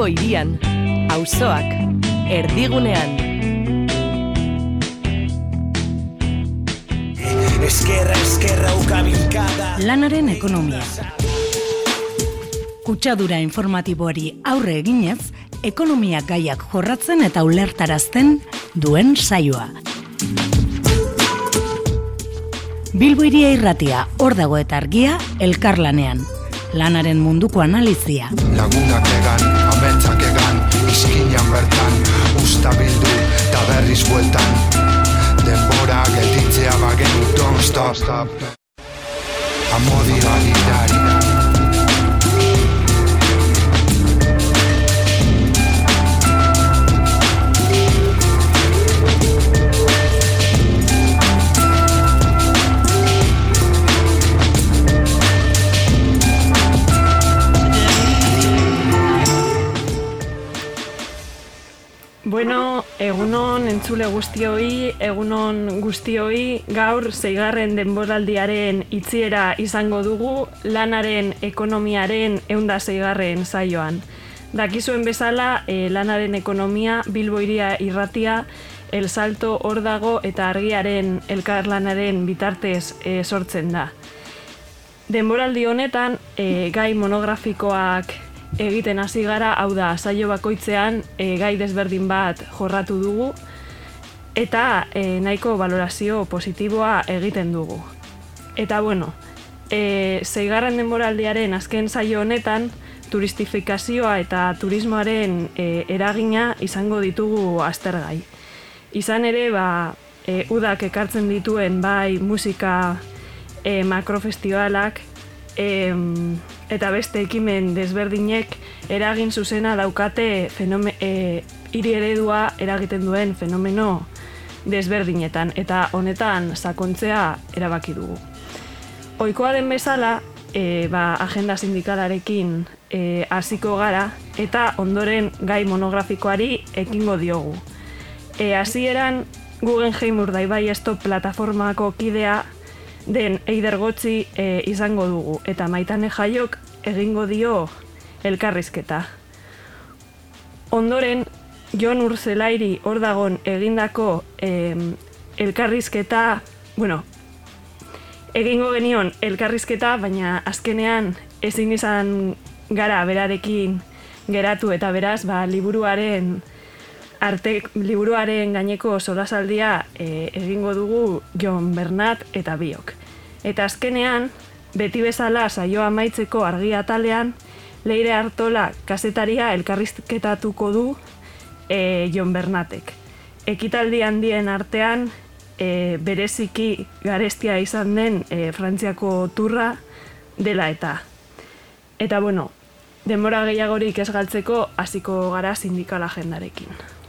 Bilbo irian, auzoak, erdigunean. Eskerra, eskerra, ukabilkada. Lanaren ekonomia. Kutsadura informatiboari aurre eginez, ekonomia gaiak jorratzen eta ulertarazten duen saioa. Bilbo iria irratia, hor dago eta argia, elkarlanean. Lanaren munduko analizia. Lagunak ametsak egan, izkinan bertan, usta bildu, eta berriz bueltan. Denbora gelditzea bagenu, don't stop, stop. Amodi Bueno, egunon entzule guztioi, egunon guztioi, gaur zeigarren denboraldiaren itziera izango dugu lanaren ekonomiaren eunda zeigarren saioan. Dakizuen bezala, e, lanaren ekonomia, Bilbo iria irratia, El Salto hor dago eta argiaren elkarlanaren bitartez e, sortzen da. Denboraldi honetan, e, gai monografikoak egiten hasi gara, hau da, saio bakoitzean e, gai desberdin bat jorratu dugu eta e, nahiko valorazio positiboa egiten dugu. Eta bueno, e, zeigarren denboraldiaren azken saio honetan, turistifikazioa eta turismoaren e, eragina izango ditugu aztergai. Izan ere, ba, e, udak ekartzen dituen bai musika e, makrofestivalak, em, eta beste ekimen desberdinek eragin zuzena daukate fenome, e, hiri eredua eragiten duen fenomeno desberdinetan eta honetan sakontzea erabaki dugu. Oikoa den bezala, e, ba, agenda sindikalarekin e, hasiko gara eta ondoren gai monografikoari ekingo diogu. E, hasieran Guggenheim Urdaibai Stop plataformako kidea den Eider Gotzi e, izango dugu eta Maitane Jaiok egingo dio elkarrizketa. Ondoren Jon Urzelairi hor dagon egindako em, elkarrizketa, bueno, egingo genion elkarrizketa, baina azkenean ezin izan gara berarekin geratu eta beraz, ba, liburuaren arte liburuaren gaineko solasaldia e, egingo dugu Jon Bernat eta biok. Eta azkenean, beti bezala saioa amaitzeko argi atalean, Leire Artola kasetaria elkarrizketatuko du e, Jon Bernatek. Ekitaldi handien artean, e, bereziki garestia izan den e, Frantziako turra dela eta. Eta bueno, denbora gehiagorik ez galtzeko hasiko gara sindikala agendarekin.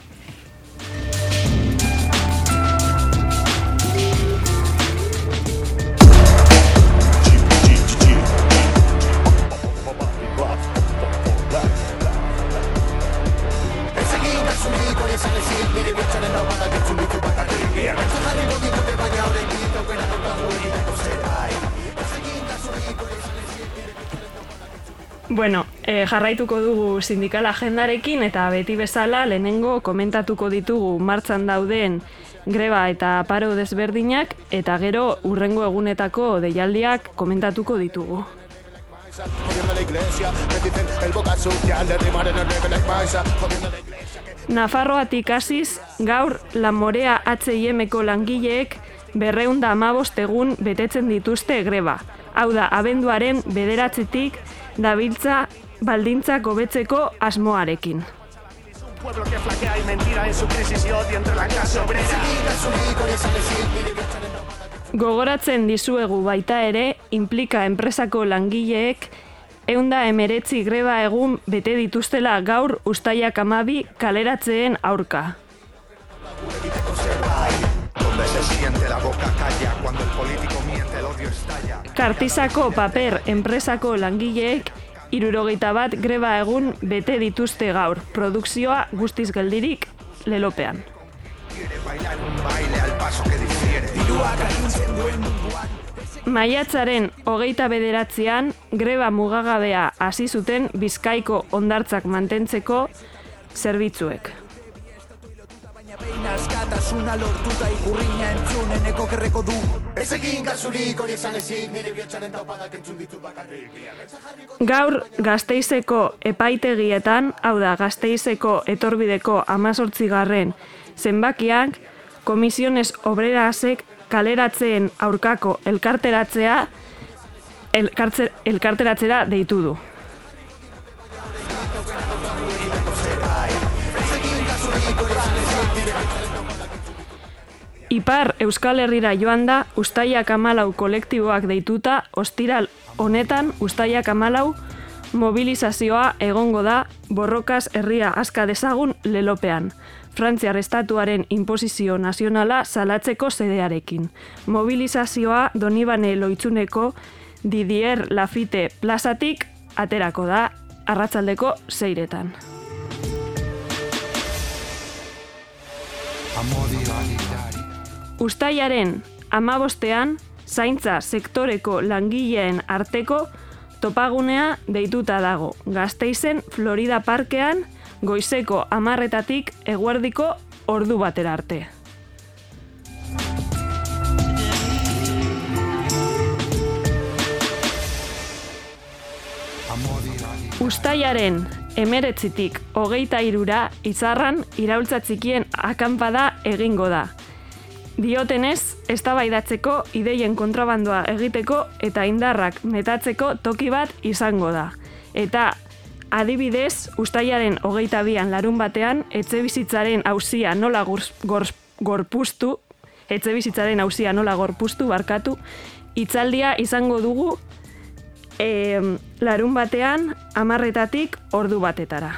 Bueno, e, jarraituko dugu sindikal agendarekin eta beti bezala lehenengo komentatuko ditugu martxan dauden greba eta paro desberdinak eta gero urrengo egunetako deialdiak komentatuko ditugu. Nafarroatik hasiz gaur Lamorea H&Mko langileek berreunda amabost egun betetzen dituzte greba. Hau da, abenduaren bederatzetik dabiltza baldintzak hobetzeko asmoarekin. Gogoratzen dizuegu baita ere, implika enpresako langileek eunda emeretzi greba egun bete dituztela gaur ustaiak amabi kaleratzeen aurka. Kartizako paper enpresako langileek irurogeita bat greba egun bete dituzte gaur, produkzioa guztiz geldirik lelopean. Maiatzaren hogeita bederatzean greba mugagabea hasi zuten bizkaiko ondartzak mantentzeko zerbitzuek. Behin askatasuna lortuta ikurriña entzuneneko kerreko du Ez egin kasurik hori esan ezik Nire bihotxaren taupadak entzun ditu bakarrik Gaur gazteizeko epaitegietan, hau da gazteizeko etorbideko amazortzigarren zenbakiak, komisiones obrerasek kaleratzeen aurkako elkarteratzea elkartze, elkarteratzera deitu du. Ipar Euskal Herrira joan da Ustaiak Amalau kolektiboak deituta ostiral honetan Ustaiak Amalau mobilizazioa egongo da borrokaz herria aska dezagun lelopean. Frantziar estatuaren imposizio nazionala salatzeko zedearekin. Mobilizazioa Donibane Loitzuneko Didier Lafite plazatik aterako da arratzaldeko zeiretan. Ustaiaren amabostean, zaintza sektoreko langileen arteko topagunea deituta dago. Gazteizen Florida Parkean goizeko amarretatik eguerdiko ordu batera arte. Ustaiaren emeretzitik hogeita irura izarran iraultza txikien akanpada egingo da. Diotenez, eztabaidatzeko ideien kontrabandoa egiteko eta indarrak metatzeko toki bat izango da. Eta adibidez, ustaiaren hogeita bian larun batean, etxe bizitzaren hauzia nola gors, gors, gorpustu, etxe bizitzaren hauzia nola gorpustu barkatu, itzaldia izango dugu e, larun batean amarretatik ordu batetara.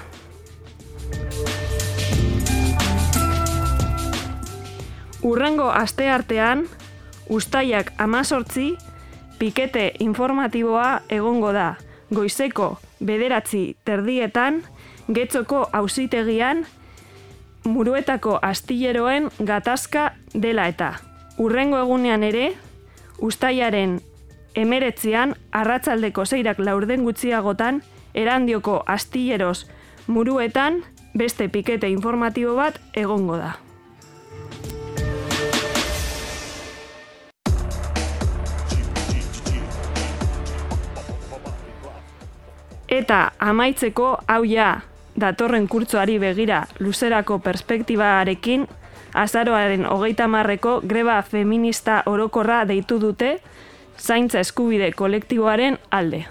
Urrengo aste artean, ustaiak amazortzi, pikete informatiboa egongo da goizeko bederatzi terdietan, getzoko auzitegian muruetako astilleroen gatazka dela eta. Urrengo egunean ere, ustaiaren emeretzean, arratzaldeko zeirak laurden gutxiagotan, erandioko astilleros muruetan, beste pikete informatibo bat egongo da. Eta amaitzeko hau ja datorren kurtzoari begira luzerako perspektibarekin azaroaren hogeita marreko greba feminista orokorra deitu dute zaintza eskubide kolektiboaren alde.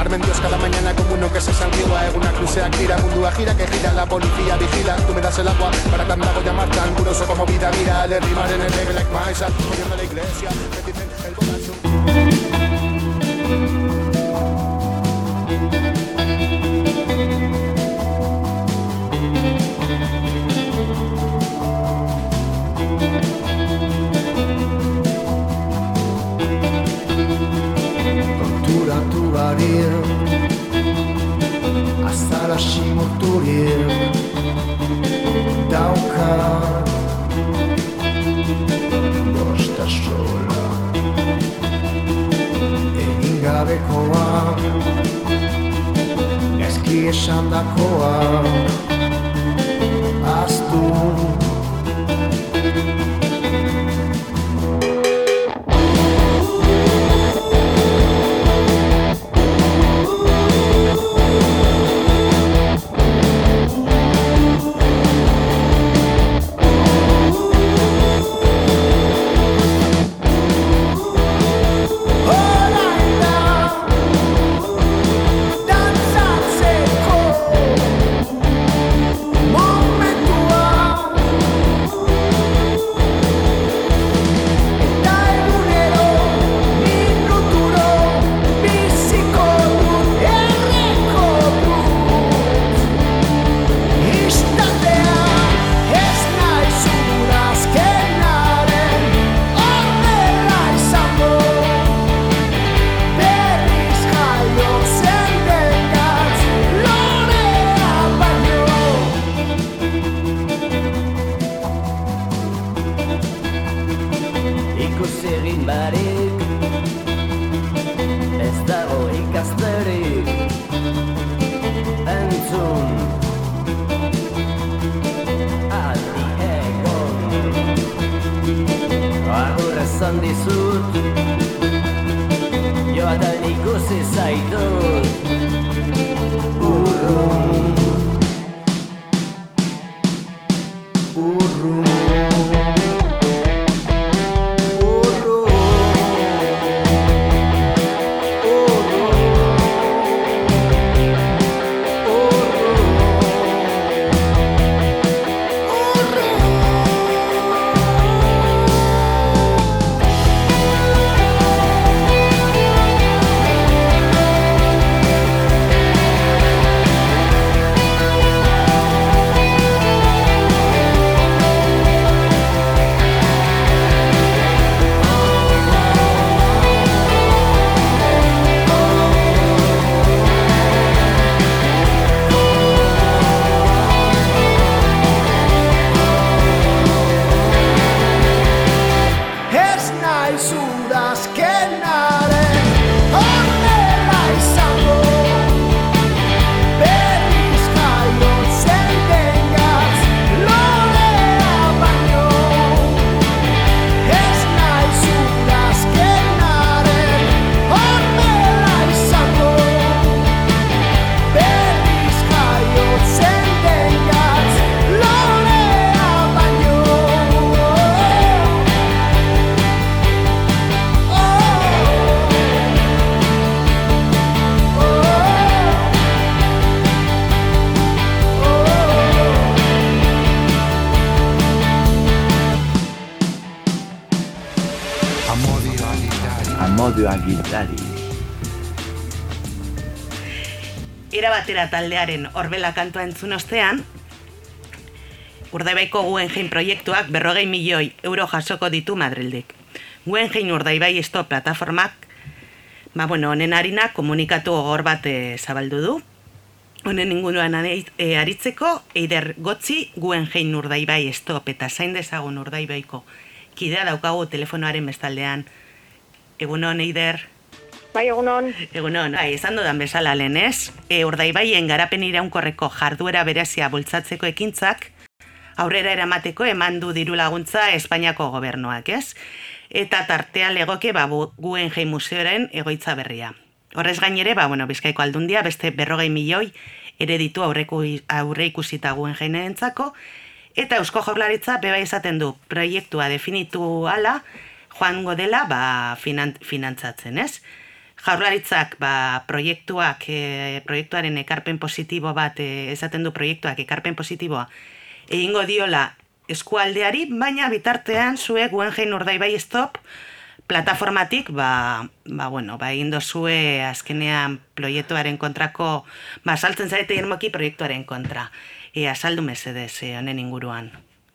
Carmen Dios cada mañana como uno que se santigua Eguna crucea gira, mundua gira que gira La policía vigila, tú me das el agua Para que andago llamar tan curioso como vida Mira, le rimar en el like Maisa Oyendo la iglesia, que dicen el borracho Konturatu barir Azaraxi motorir Daukat Bosta sola Egin gabekoa Eski esan dakoa Aztu Dantzatzeko momentua Batera taldearen horbela kantua entzun ostean, Urdaibaiko Guggenheim proiektuak berrogei milioi euro jasoko ditu Madrildik. Guggenheim Urdaibai Esto plataformak, ba bueno, honen harina komunikatu gogor bat eh, zabaldu du. Honen inguruan eh, aritzeko, eider gotzi Guggenheim Urdaibai Estop eta zain dezagun Urdaibaiko kidea daukagu telefonoaren bestaldean. Egunon, eider. Bai, egunon, Egunon, bai, esan dudan bezala lehen ez, e, urdaibaien garapen iraunkorreko jarduera berezia bultzatzeko ekintzak, aurrera eramateko eman du diru laguntza Espainiako gobernuak, ez? Eta tartea legoke ba, bu- Guggenheim Museoren egoitza berria. Horrez gainere, ba, bueno, Bizkaiko aldundia beste berrogei milioi ere ditu aurreku, aurre ikusita Guggenheimentzako, eta Eusko Jaurlaritza beba izaten du proiektua definitu ala, joango dela ba, finan, finantzatzen, ez? Jaurlaritzak ba, proiektuak, e, proiektuaren ekarpen positibo bat, e, esaten du proiektuak ekarpen positiboa, egingo diola eskualdeari, baina bitartean zuek Guggenheim Urdaibai Stop plataformatik, ba, ba, bueno, ba, egin dozue azkenean proiektuaren kontrako, ba, saltzen zarete irmoki proiektuaren kontra. E, azaldu mesedez, e, honen inguruan.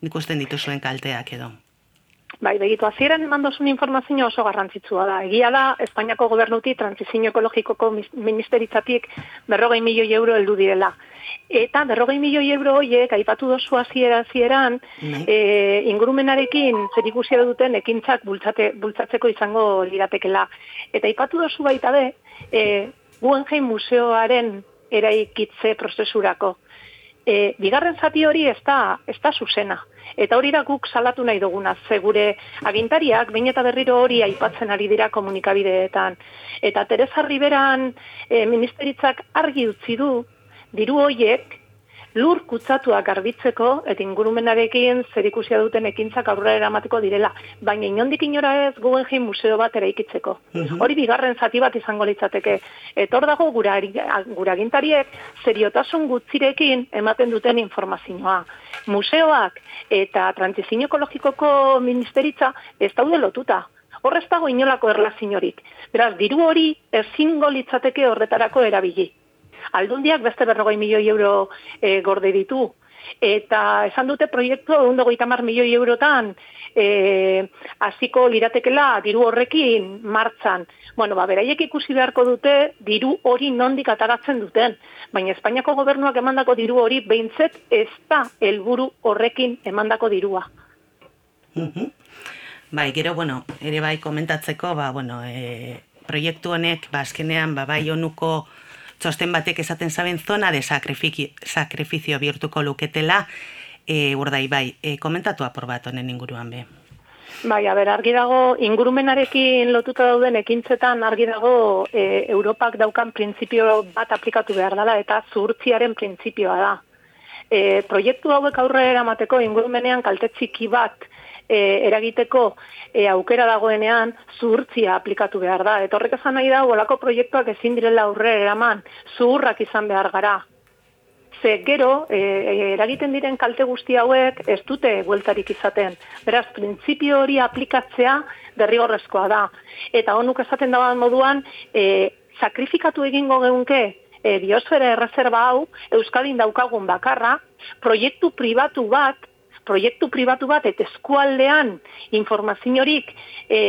Ikusten dituzuen kalteak edo. Bai, begitu, hasieran eman dozun informazio oso garrantzitsua da. Egia da, Espainiako gobernuti transizio ekologikoko ministeritzatik berrogei milioi euro heldu direla. Eta berrogei milioi euro horiek, aipatu dozu hasiera hasieran, e, ingurumenarekin zerikusia duten ekintzak bultzate, bultzatzeko izango liratekela. Eta aipatu dozu baita be, e, Guggenheim museoaren eraikitze prozesurako. E, bigarren zati hori ez da, ez da zuzena. Eta hori da guk salatu nahi duguna, ze gure agintariak behin eta berriro hori aipatzen ari dira komunikabideetan. Eta Teresa Riberan e, ministeritzak argi utzi du, diru hoiek lur kutsatuak garbitzeko eta ingurumenarekin zerikusia duten ekintzak aurrera eramateko direla, baina inondik inora ez Guggenheim museo bat eraikitzeko. Hori bigarren zati bat izango litzateke. Eta hor dago gura, gura seriotasun gutzirekin ematen duten informazioa. Museoak eta transizio ekologikoko ministeritza ez daude lotuta. Hor ez dago inolako erlaziorik. Beraz, diru hori ezingo litzateke horretarako erabili. Aldundiak beste berrogei milioi euro e, gorde ditu. Eta esan dute proiektu egun mar milioi eurotan e, hasiko liratekela diru horrekin martzan. Bueno, ba, beraiek ikusi beharko dute diru hori nondik ataratzen duten. Baina Espainiako gobernuak emandako diru hori behintzet ez da helburu horrekin emandako dirua. Bai, gero, bueno, ere bai komentatzeko, ba, bueno, e, proiektu honek, ba, azkenean, ba, bai onuko txosten batek esaten zaben zona de sakrifiki- sakrifizio bihurtuko luketela, e, urdai bai, e, komentatu apur bat honen inguruan be. Bai, a ber, argi dago, ingurumenarekin lotuta dauden ekintzetan argi dago e, Europak daukan printzipio bat aplikatu behar dela eta zuhurtziaren printzipioa da. E, proiektu hauek aurre eramateko ingurumenean kalte txiki bat e, eragiteko e, aukera dagoenean zuhurtzia aplikatu behar da. Eta horrek esan nahi da, olako proiektuak ezin direla aurre eraman, zuhurrak izan behar gara. Ze gero, e, e, eragiten diren kalte guzti hauek ez dute bueltarik izaten. Beraz, printzipio hori aplikatzea derrigorrezkoa da. Eta honuk esaten dagoen moduan, e, sakrifikatu egingo geunke e, biosfera erreserba hau, Euskadin daukagun bakarra, proiektu pribatu bat, proiektu pribatu bat eta eskualdean informaziorik e,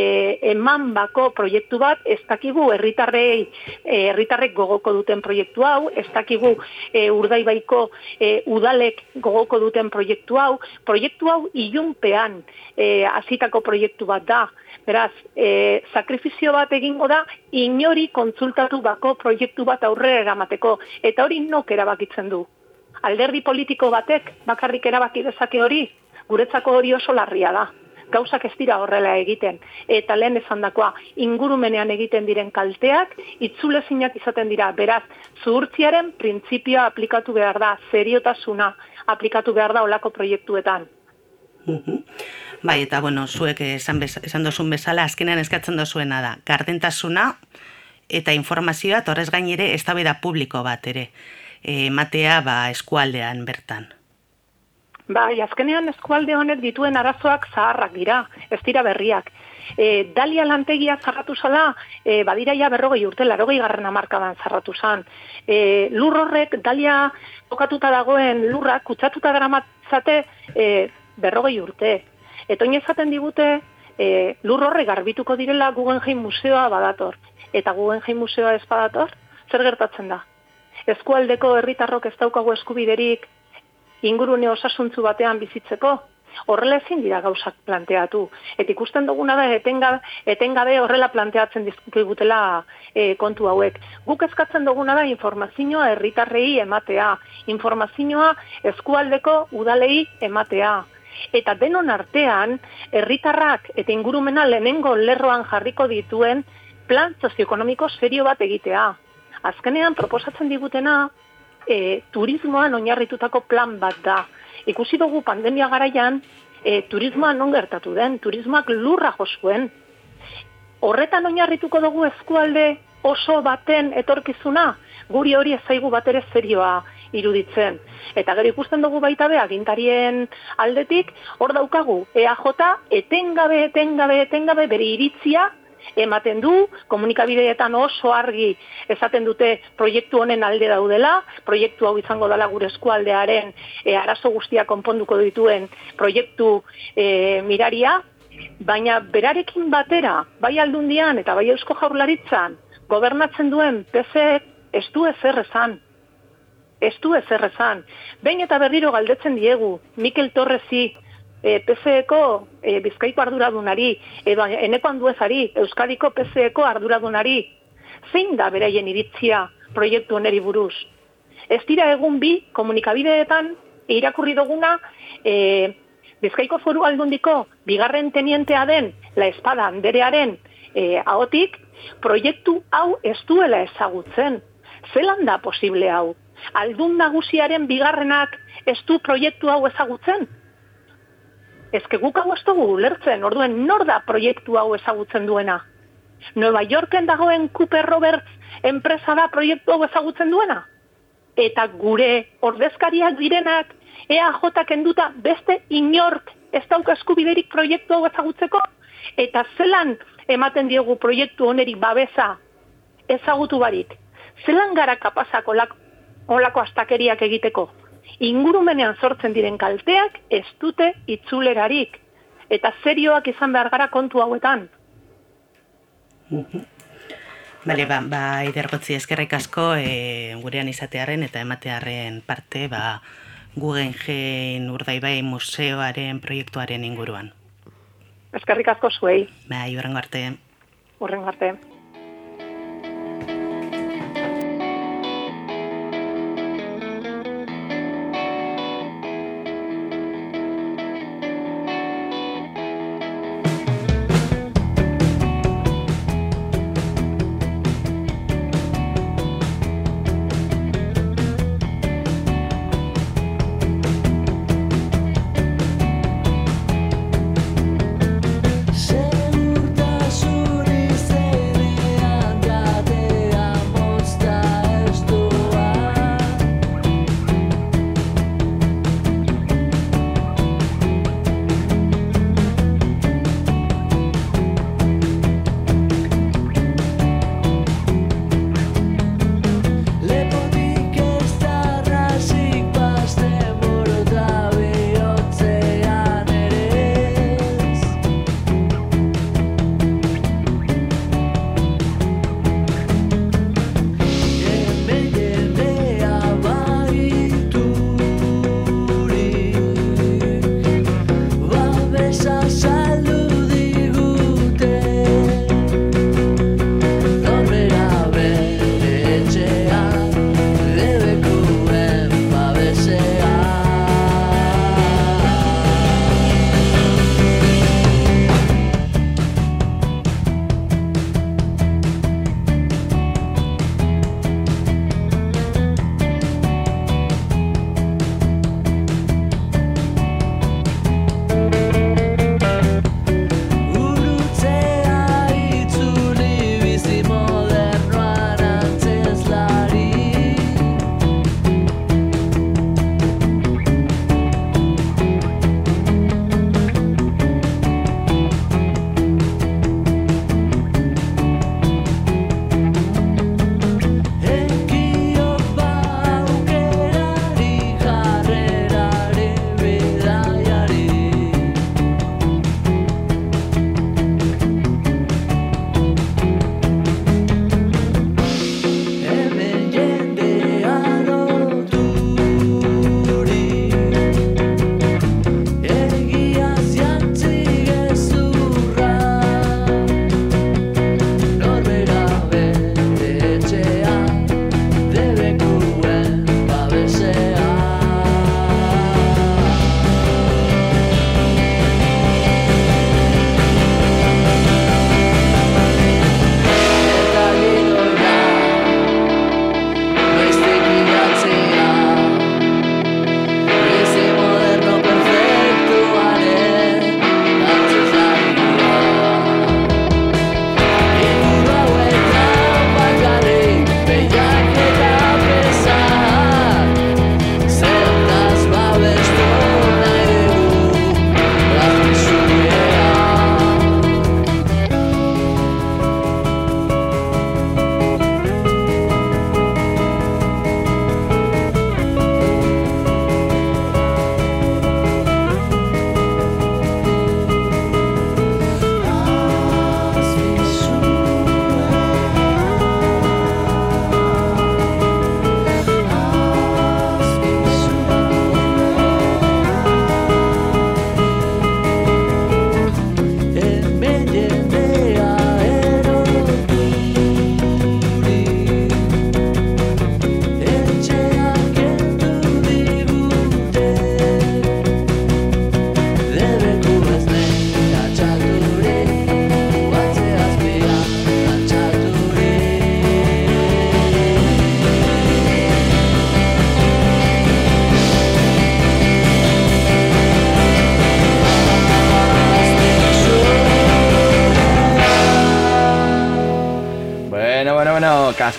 eman bako proiektu bat ez dakigu herritarrei e, herritarrek gogoko duten proiektu hau, ez dakigu e, urdaibaiko e, udalek gogoko duten proiektu hau, proiektu hau ilunpean e, hasitako proiektu bat da. Beraz, e, sakrifizio bat egingo da inori kontsultatu bako proiektu bat aurrera eramateko. Eta hori nok erabakitzen du alderdi politiko batek bakarrik erabaki dezake hori, guretzako hori oso larria da. Gauzak ez dira horrela egiten. Eta lehen esandakoa, ingurumenean egiten diren kalteak, itzulezinak izaten dira. Beraz, zuhurtziaren printzipioa aplikatu behar da, seriotasuna aplikatu behar da olako proiektuetan. Bai, eta bueno, zuek esan, bez, esan dozun bezala, azkenean eskatzen dozuena da, gardentasuna eta informazioa, torrez gain ere, eztabaida publiko bat ere, e, matea ba, eskualdean bertan. Bai, azkenean eskualde honek dituen arazoak zaharrak dira, ez dira berriak. E, Dalia lantegia zarratu zala, e, badira ja berrogei urte, larogei garren amarkadan zarratu zan. E, lur horrek, Dalia kokatuta dagoen lurrak, kutsatuta daramatzate e, berrogei urte. Eta oin ezaten digute, e, lur horrek garbituko direla Guggenheim museoa badator. Eta Guggenheim museoa ez badator, zer gertatzen da? Eskualdeko herritarrok ez daukagu eskubiderik ingurune osasuntzu batean bizitzeko, horrela ezin dira gauzak planteatu. Eta ikusten duguna da etengabe, etengabe horrela planteatzen dizkigutela e, kontu hauek. Guk eskatzen duguna da informazioa herritarrei ematea, informazioa eskualdeko udalei ematea. Eta denon artean, herritarrak eta ingurumena lehenengo lerroan jarriko dituen plan sozioekonomiko serio bat egitea. Azkenean proposatzen digutena e, turismoan oinarritutako plan bat da. Ikusi dugu pandemia garaian, e, turismoa non gertatu den, turismoak lurra josuen. Horretan oinarrituko dugu eskualde oso baten etorkizuna, guri hori ez zaigu bat ere serioa iruditzen. Eta gero ikusten dugu baita be agintarien aldetik, hor daukagu EAJ etengabe, etengabe, etengabe bere iritzia ematen du, komunikabideetan oso argi esaten dute proiektu honen alde daudela, proiektu hau izango dela gure eskualdearen e, arazo guztia konponduko dituen proiektu e, miraria, baina berarekin batera, bai aldundian eta bai eusko jaurlaritzan, gobernatzen duen PC ez du ezer esan. Ez du ezer esan. Behin eta berriro galdetzen diegu, Mikel Torrezi, e, PSEko e, Bizkaiko arduradunari, edo eneko anduezari, Euskadiko PSEko arduradunari, zein da beraien iritzia proiektu oneri buruz? Ez dira egun bi komunikabideetan irakurri duguna e, Bizkaiko foru aldundiko bigarren tenientea den La Espada Anderearen e, ahotik, proiektu hau ez duela ezagutzen. Zelan da posible hau? Aldun nagusiaren bigarrenak ez du proiektu hau ezagutzen? Ezke guk hau ez dugu ulertzen, orduen nor da proiektu hau ezagutzen duena? Nueva Yorken dagoen Cooper Roberts enpresa da proiektu hau ezagutzen duena? Eta gure ordezkariak direnak EAJ kenduta beste inork ez dauka eskubiderik proiektu hau ezagutzeko? Eta zelan ematen diogu proiektu oneri babesa ezagutu barik? Zelan gara kapazak olako, olako astakeriak egiteko? Ingurumenean sortzen diren kalteak ez dute itzulerarik. Eta serioak izan behar gara kontu hauetan. Bale, ba, ba idergotzi eskerrik asko e, gurean izatearen eta ematearen parte ba, Guggenheim Urdaibai Museoaren proiektuaren inguruan. Eskerrik asko zuei, Bai, horrengo arte. urren arte.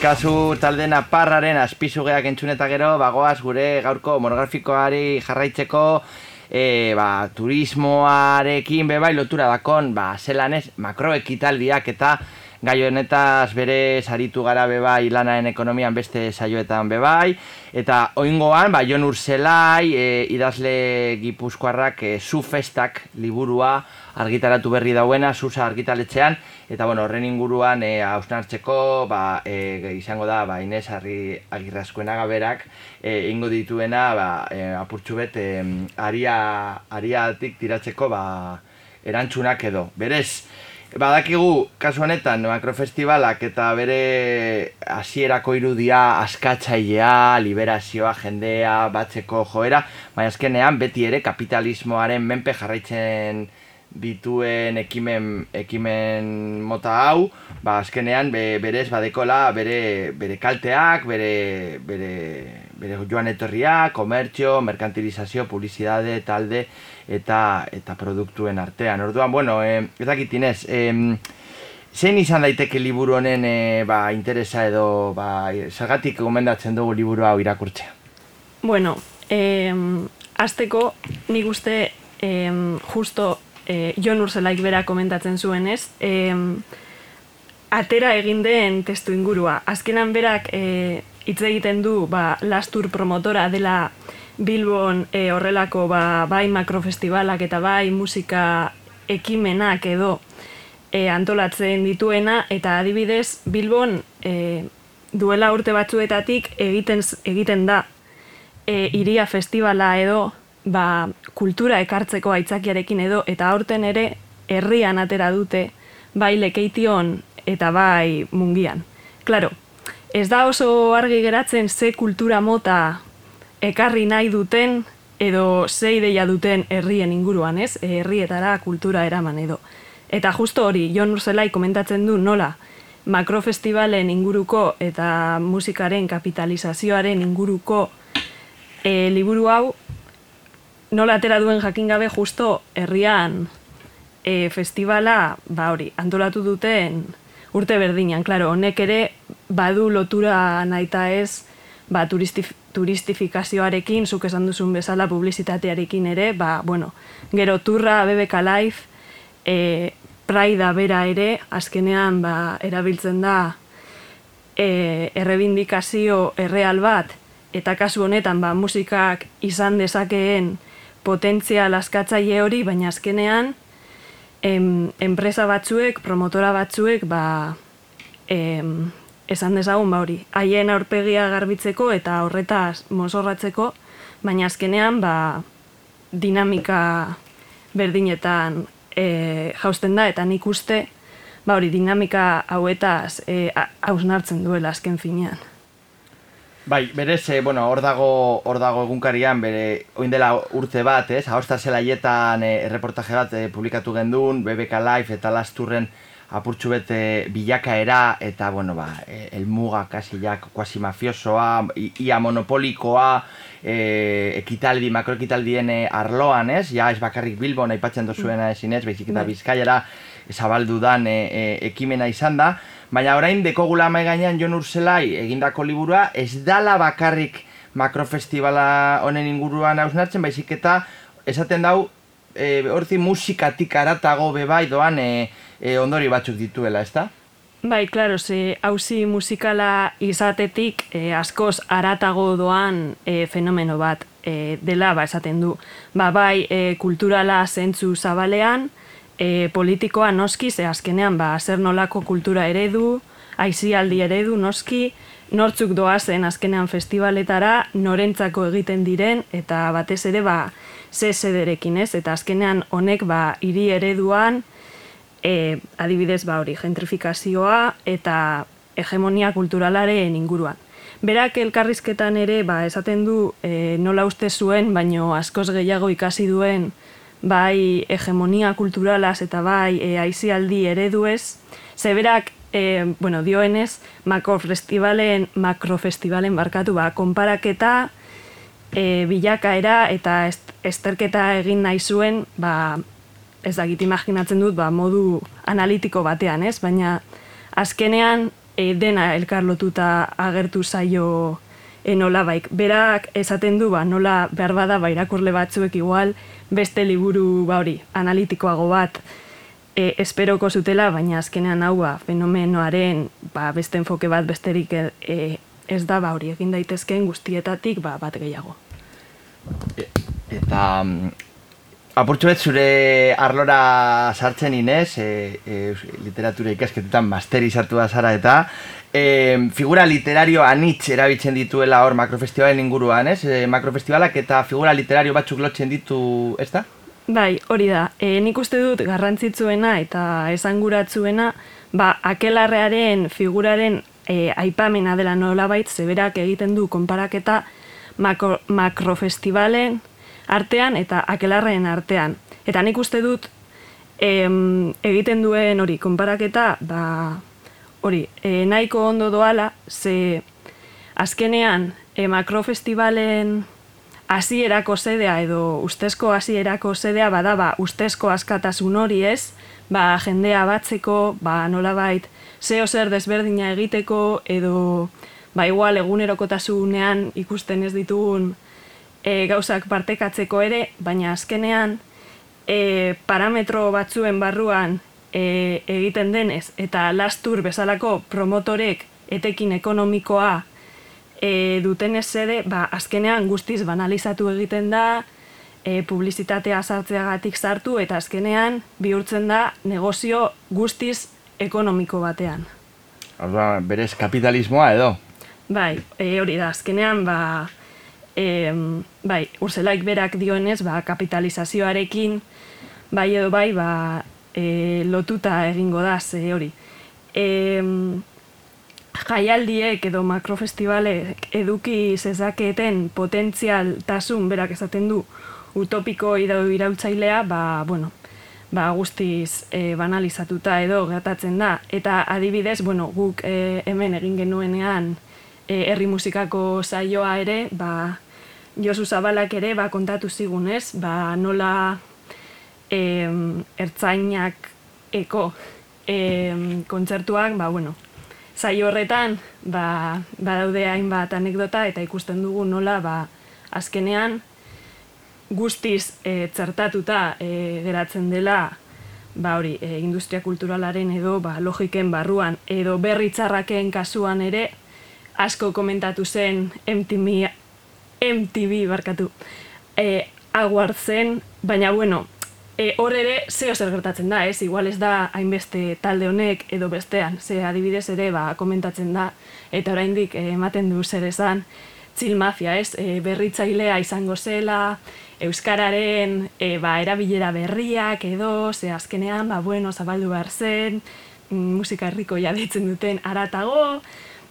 Kaskazu talde naparraren azpizugeak entzun eta gero, bagoaz gure gaurko monografikoari jarraitzeko, e, ba, turismoarekin bebai lotura dakon, ba, zelan ez, makroekitaldiak eta gai honetaz bere saritu gara bebai lanaren ekonomian beste saioetan bebai, eta oingoan, ba, Jon Urzelai, e, idazle gipuzkoarrak e, zu festak liburua argitaratu berri dauena, Susa argitaletxean, eta bueno, horren inguruan e, hausnartzeko ba, e, izango da ba, Inez Arri Agirrazkoenaga berak e, ingo dituena ba, e, apurtxu bet e, aria, ariatik tiratzeko ba, erantzunak edo. Berez, badakigu kasu honetan makrofestibalak eta bere hasierako irudia askatzailea, liberazioa, jendea, batzeko joera, baina azkenean beti ere kapitalismoaren menpe jarraitzen dituen ekimen, ekimen mota hau, ba azkenean be, berez badekola bere, bere kalteak, bere, bere, bere joan etorria, komertxo, merkantilizazio, publizidade, talde eta eta produktuen artean. Orduan, bueno, eh, ez dakit Inez, eh, zein izan daiteke liburu honen eh, ba, interesa edo ba, zergatik gomendatzen dugu liburu hau irakurtzea? Bueno, eh, azteko nik uste eh, justo eh, Jon Urzelaik bera komentatzen zuenez, eh, atera egin den testu ingurua. Azkenan berak eh, hitz egiten du ba, lastur promotora dela Bilbon eh, horrelako ba, bai makrofestibalak eta bai musika ekimenak edo eh, antolatzen dituena eta adibidez Bilbon eh, duela urte batzuetatik egiten egiten da e, iria festivala edo ba, kultura ekartzeko aitzakiarekin edo eta aurten ere herrian atera dute bai lekeition eta bai mungian. Claro, ez da oso argi geratzen ze kultura mota ekarri nahi duten edo ze ideia duten herrien inguruan, ez? Herrietara kultura eraman edo. Eta justo hori, Jon Urzelai komentatzen du nola makrofestivalen inguruko eta musikaren kapitalizazioaren inguruko e, liburu hau nola atera duen jakin gabe justo herrian e, festivala, ba hori, antolatu duten urte berdinan, claro, honek ere badu lotura naita ez ba, turistif, turistifikazioarekin, zuk esan duzun bezala publizitatearekin ere, ba, bueno, gero turra, BBK Live, e, Praida bera ere, azkenean ba, erabiltzen da e, errebindikazio erreal bat, eta kasu honetan ba, musikak izan dezakeen potentzia laskatzaile hori, baina azkenean em, enpresa batzuek, promotora batzuek, ba, em, esan dezagun ba hori, haien aurpegia garbitzeko eta horretaz mozorratzeko, baina azkenean ba, dinamika berdinetan e, jausten da, eta nik uste, ba hori, dinamika hauetaz e, hausnartzen duela azken finean. Bai, berez, eh, bueno, hor dago, hor dago egunkarian, bere, oin dela urte bat, ez? Ahostar zelaietan eh, erreportaje bat eh, publikatu gendun, BBK Live eta Lasturren apurtxu bete bilakaera, eta, bueno, ba, eh, elmuga, kasi ja, kuasi mafiosoa, ia monopolikoa, eh, ekitaldi, makroekitaldien eh, arloan, ez? Ja, ez bakarrik Bilbon aipatzen dozuena ezin ez, baizik eta Bai. Bizkaiara zabaldu dan eh, eh, ekimena izan da, baina orain dekogula mai gainean Jon Urzelai egindako liburua ez dala bakarrik makrofestivala honen inguruan hausnartzen, baizik eta esaten dau e, horti musikatik aratago bebai doan e, e, ondori batzuk dituela, ezta? Bai, claro, ze hauzi musikala izatetik eh, askoz aratago doan eh, fenomeno bat eh, dela, ba, esaten du. Ba, bai, eh, kulturala zentzu zabalean, eh, politikoa noski, ze azkenean, ba, zer nolako kultura eredu, aizialdi eredu noski, nortzuk doazen azkenean festivaletara, norentzako egiten diren, eta batez ere, ba, ze zederekin ez, eta azkenean honek, ba, hiri ereduan, e, adibidez ba hori gentrifikazioa eta hegemonia kulturalaren inguruan. Berak elkarrizketan ere ba, esaten du e, nola uste zuen, baino askoz gehiago ikasi duen bai hegemonia kulturalaz eta bai e, aizialdi ereduez, zeberak e, bueno, dioenez makrofestivalen, makrofestivalen barkatu ba, konparaketa, e, bilakaera eta est, esterketa egin nahi zuen, ba, ez dakit imaginatzen dut, ba, modu analitiko batean, ez? Baina azkenean e, dena elkar lotuta agertu zaio e, nola baik. Berak esaten du, ba, nola behar bada, ba, irakurle batzuek igual, beste liburu, ba hori, analitikoago bat, e, esperoko zutela, baina azkenean hau, ba, fenomenoaren, ba, beste enfoke bat besterik e, e, ez da, ba, hori, egin daitezkeen guztietatik, ba, bat gehiago. Eta apurtxo bet zure arlora sartzen inez, e, e, literatura ikasketetan masterizatua zara eta e, figura literario anitz erabiltzen dituela hor makrofestivalen inguruan, ez? E, makrofestivalak eta figura literario batzuk lotzen ditu, ez da? Bai, hori da. E, nik uste dut garrantzitsuena eta esanguratzuena, ba, akelarrearen figuraren e, aipamena dela nolabait, zeberak egiten du konparaketa makro, makrofestivalen artean eta akelarren artean. Eta nik uste dut em, egiten duen hori konparaketa, ba, hori, e, nahiko ondo doala, ze azkenean e, makrofestivalen hasierako sedea edo ustezko hasierako sedea bada ba ustezko askatasun hori ez, ba jendea batzeko, ba nolabait zeo zer desberdina egiteko edo ba igual egunerokotasunean ikusten ez ditugun e, gauzak partekatzeko ere, baina azkenean e, parametro batzuen barruan e, egiten denez eta lastur bezalako promotorek etekin ekonomikoa e, duten ere, ba, azkenean guztiz banalizatu egiten da, e, publizitatea sartzeagatik sartu, eta azkenean bihurtzen da negozio guztiz ekonomiko batean. Orduan, berez kapitalismoa edo. Bai, e, hori da, azkenean, ba, e, bai, urzelaik berak dioenez, ba, kapitalizazioarekin, bai edo bai, ba, e, lotuta egingo da, ze hori. E, jaialdiek edo makrofestivalek eduki zezaketen potentzialtasun berak esaten du utopiko edo irautzailea, ba, bueno, ba, guztiz e, banalizatuta edo gertatzen da. Eta adibidez, bueno, guk e, hemen egin genuenean e, herri musikako saioa ere, ba, Josu Zabalak ere ba, kontatu zigunez, ba, nola e, ertzainak eko e, kontzertuak, ba, bueno, saio horretan ba, badaude hainbat anekdota eta ikusten dugu nola ba, azkenean guztiz e, txertatuta e, geratzen dela ba hori, e, industria kulturalaren edo ba, logiken barruan edo berri txarraken kasuan ere asko komentatu zen MTV, MTV barkatu e, aguard zen, baina bueno, e, hor ere zeo zer gertatzen da, ez? Igual ez da hainbeste talde honek edo bestean, ze adibidez ere ba, komentatzen da, eta oraindik e, ematen du zer esan, txil mafia, ez? E, berritzailea izango zela, Euskararen e, ba, erabilera berriak edo, ze azkenean, ba, bueno, zabaldu behar zen, mm, musika herriko deitzen duten aratago,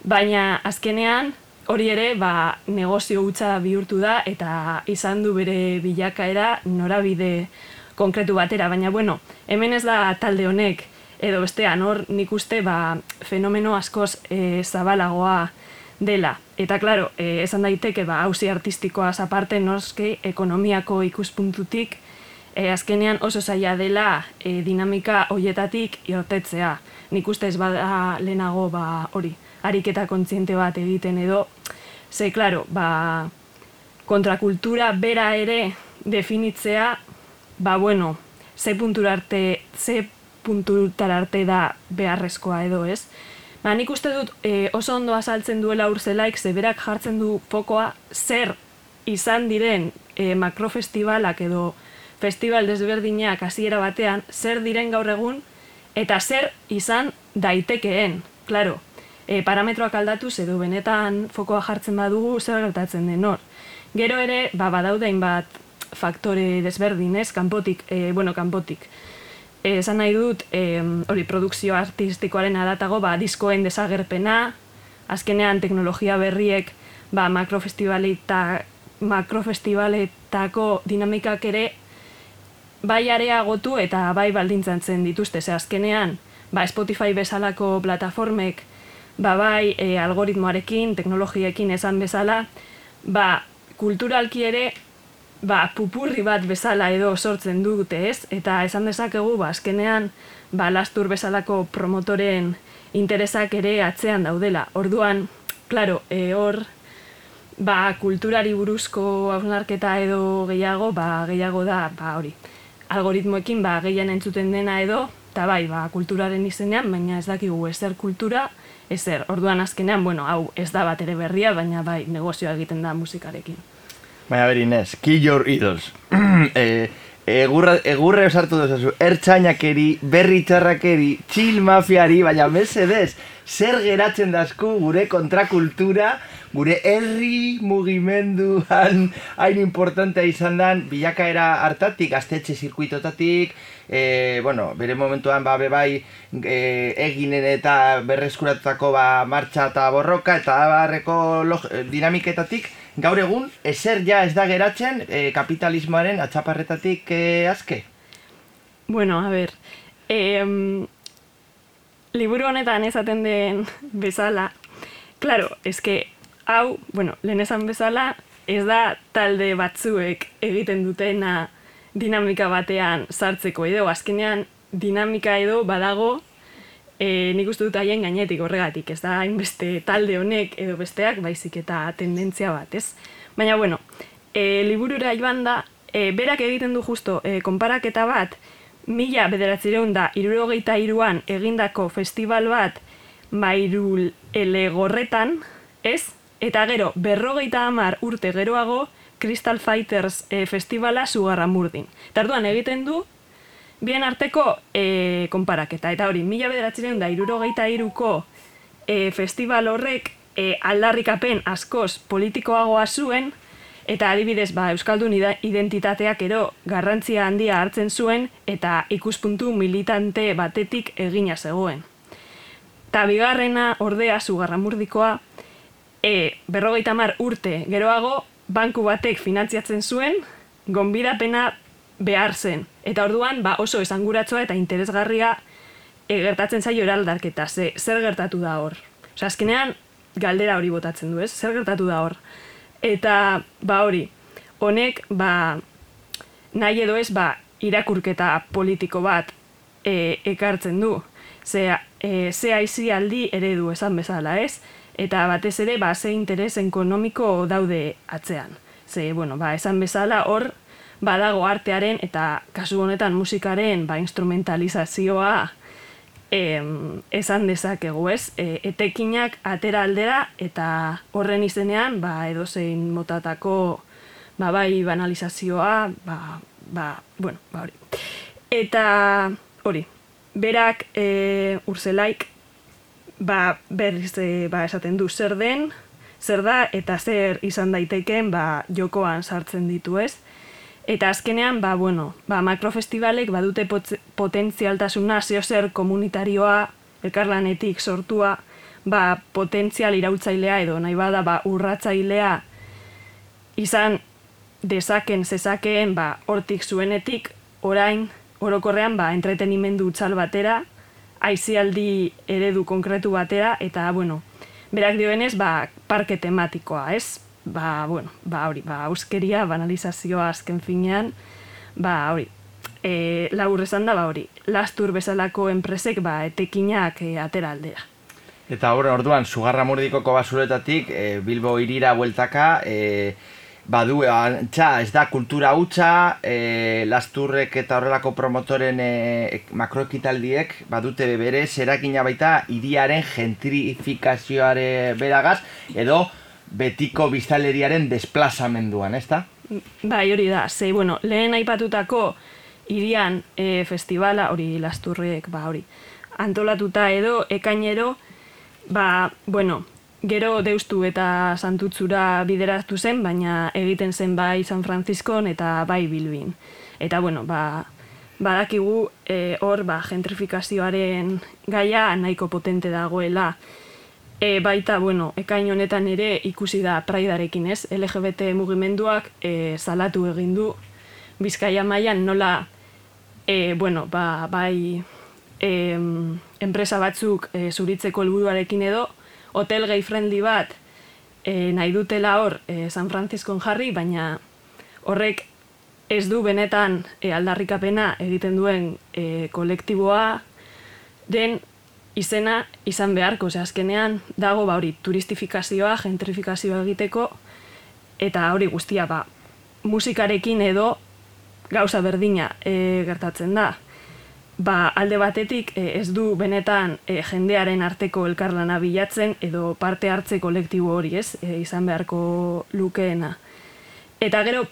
baina azkenean, hori ere, ba, negozio hutsa bihurtu da, eta izan du bere bilakaera norabide konkretu batera, baina bueno, hemen ez da talde honek, edo bestean, hor nik uste ba, fenomeno askoz e, zabalagoa dela. Eta claro, e, esan daiteke ba hausi artistikoaz aparte noski ekonomiako ikuspuntutik e, azkenean oso zaila dela e, dinamika hoietatik irtetzea. Nik uste ez bada lehenago ba hori, ariketa kontziente bat egiten edo ze claro, ba kontrakultura bera ere definitzea ba bueno, ze puntura arte, ze puntutar arte da beharrezkoa edo, ez? Ba, nik uste dut e, oso ondo azaltzen duela urzelaik, zeberak jartzen du fokoa zer izan diren e, makrofestivalak edo festival desberdinak hasiera batean, zer diren gaur egun, eta zer izan daitekeen, claro. E, parametroak aldatuz edo benetan fokoa jartzen badugu zer gertatzen den hor. Gero ere, ba, badaudein bat faktore desberdin, ez, kanpotik, e, bueno, kanpotik. E, esan nahi dut, e, hori, produkzio artistikoaren adatago, ba, diskoen desagerpena, azkenean teknologia berriek, ba, makrofestivaleta, makrofestivaletako dinamikak ere, bai areagotu eta bai baldintzatzen dituzte, ze azkenean, ba, Spotify bezalako plataformek, ba, bai e, algoritmoarekin, teknologiekin esan bezala, ba, kulturalki ere ba, pupurri bat bezala edo sortzen dute, ez? Eta esan dezakegu, ba, azkenean, ba, lastur bezalako promotoren interesak ere atzean daudela. Orduan, claro, e, hor, ba, kulturari buruzko hausnarketa edo gehiago, ba, gehiago da, ba, hori, algoritmoekin, ba, gehien entzuten dena edo, eta bai, ba, kulturaren izenean, baina ez dakigu ezer kultura, ezer, orduan azkenean, bueno, hau ez da bat ere berria, baina bai, negozioa egiten da musikarekin. Baina beri, Inés, kill your idols. e, Egurra, egurre osartu dozazu, ertzainakeri, berri txarrakeri, txil mafiari, baina mesedez, zer geratzen dazku gure kontrakultura, gure herri mugimenduan. Hain importantea izan dan, bilakaera hartatik, gaztetxe zirkuitotatik, e, bueno, bere momentuan ba, bebai e, eginen eta berreskuratutako ba, martxa eta borroka eta barreko log- dinamiketatik, gaur egun, ezer ja ez da geratzen e, kapitalismoaren atxaparretatik e, azke? Bueno, a ver, em, liburu honetan esaten den bezala, claro, eske hau, bueno, lehen esan bezala, ez da talde batzuek egiten dutena dinamika batean sartzeko edo, azkenean dinamika edo badago e, nik uste dut haien gainetik horregatik, ez da hainbeste talde honek edo besteak baizik eta tendentzia bat, ez? Baina, bueno, e, liburura joan da, e, berak egiten du justo e, konparaketa bat, mila bederatzireun da irurogeita iruan egindako festival bat mairul elegorretan, ez? Eta gero, berrogeita hamar urte geroago, Crystal Fighters e, festivala sugarramurdin. Eta orduan egiten du, bien arteko e, konparaketa. Eta hori, mila bederatzireun da irurogeita iruko e, festival horrek e, aldarrikapen askoz politikoagoa zuen, eta adibidez, ba, Euskaldun identitateak ero garrantzia handia hartzen zuen, eta ikuspuntu militante batetik egina zegoen. Ta bigarrena ordea sugarramurdikoa, e, berrogeita mar urte geroago, banku batek finantziatzen zuen, gonbidapena behar zen. Eta orduan, ba, oso esanguratsua eta interesgarria e, gertatzen zaio eraldarketa, ze, zer gertatu da hor. Osa, azkenean, galdera hori botatzen du, ez? Zer gertatu da hor. Eta, ba hori, honek, ba, nahi edo ez, ba, irakurketa politiko bat e, ekartzen du. Ze, e, ze aizi aldi eredu esan bezala, ez? Eta batez ere, ba, ze interes ekonomiko daude atzean. Ze, bueno, ba, esan bezala, hor, badago artearen eta kasu honetan musikaren ba, instrumentalizazioa em, esan dezakegu, ez? E, etekinak atera aldera eta horren izenean ba, edozein motatako ba, bai banalizazioa, ba, ba, bueno, ba hori. Eta hori, berak e, urzelaik ba, berriz e, ba, esaten du zer den, zer da eta zer izan daiteken ba, jokoan sartzen ditu ez. Eta azkenean, ba, bueno, ba, makrofestivalek badute potze- potentzialtasuna zeo zer komunitarioa, elkarlanetik sortua, ba, potentzial irautzailea edo nahi bada ba, urratzailea izan dezaken, zezakeen, ba, hortik zuenetik, orain, orokorrean, ba, entretenimendu utzal batera, aizialdi eredu konkretu batera, eta, bueno, berak dioenez, ba, parke tematikoa, ez? Ba, bueno, ba, hori, ba, auskeria, banalizazioa azken finean, ba, hori, e, labur esan da, ba, hori, lastur bezalako enpresek, ba, etekinak e, atera aldera. Eta hor, orduan, sugarra murdikoko basuretatik, e, Bilbo irira bueltaka, e, badu, antxa, ez da kultura hutsa, e, lasturrek eta horrelako promotoren e, makroekitaldiek, badute bere zerakina baita hiriaren gentrifikazioare beragaz, edo betiko biztaleriaren desplazamenduan, ez da? Bai, hori da, ze, bueno, lehen aipatutako irian e, festivala, hori lasturrek, ba, hori, antolatuta edo, ekainero, ba, bueno, gero deustu eta santutzura bideratu zen, baina egiten zen bai San Franciscon eta bai Bilbin. Eta, bueno, ba, badakigu e, hor, ba, gentrifikazioaren gaia nahiko potente dagoela, E, baita, bueno, ekain honetan ere ikusi da praidarekin ez, LGBT mugimenduak e, salatu egin du. Bizkaia mailan nola, e, bueno, ba, bai e, enpresa batzuk e, zuritzeko helburuarekin edo, hotel gay friendly bat e, nahi dutela hor e, San Franciscon jarri, baina horrek ez du benetan e, aldarrikapena egiten duen e, kolektiboa den izena izan beharko, ze azkenean dago ba hori turistifikazioa, gentrifikazioa egiteko eta hori guztia ba musikarekin edo gauza berdina e, gertatzen da. Ba, alde batetik e, ez du benetan e, jendearen arteko elkarlana bilatzen edo parte hartze kolektibo hori, ez? E, izan beharko lukeena. Eta gero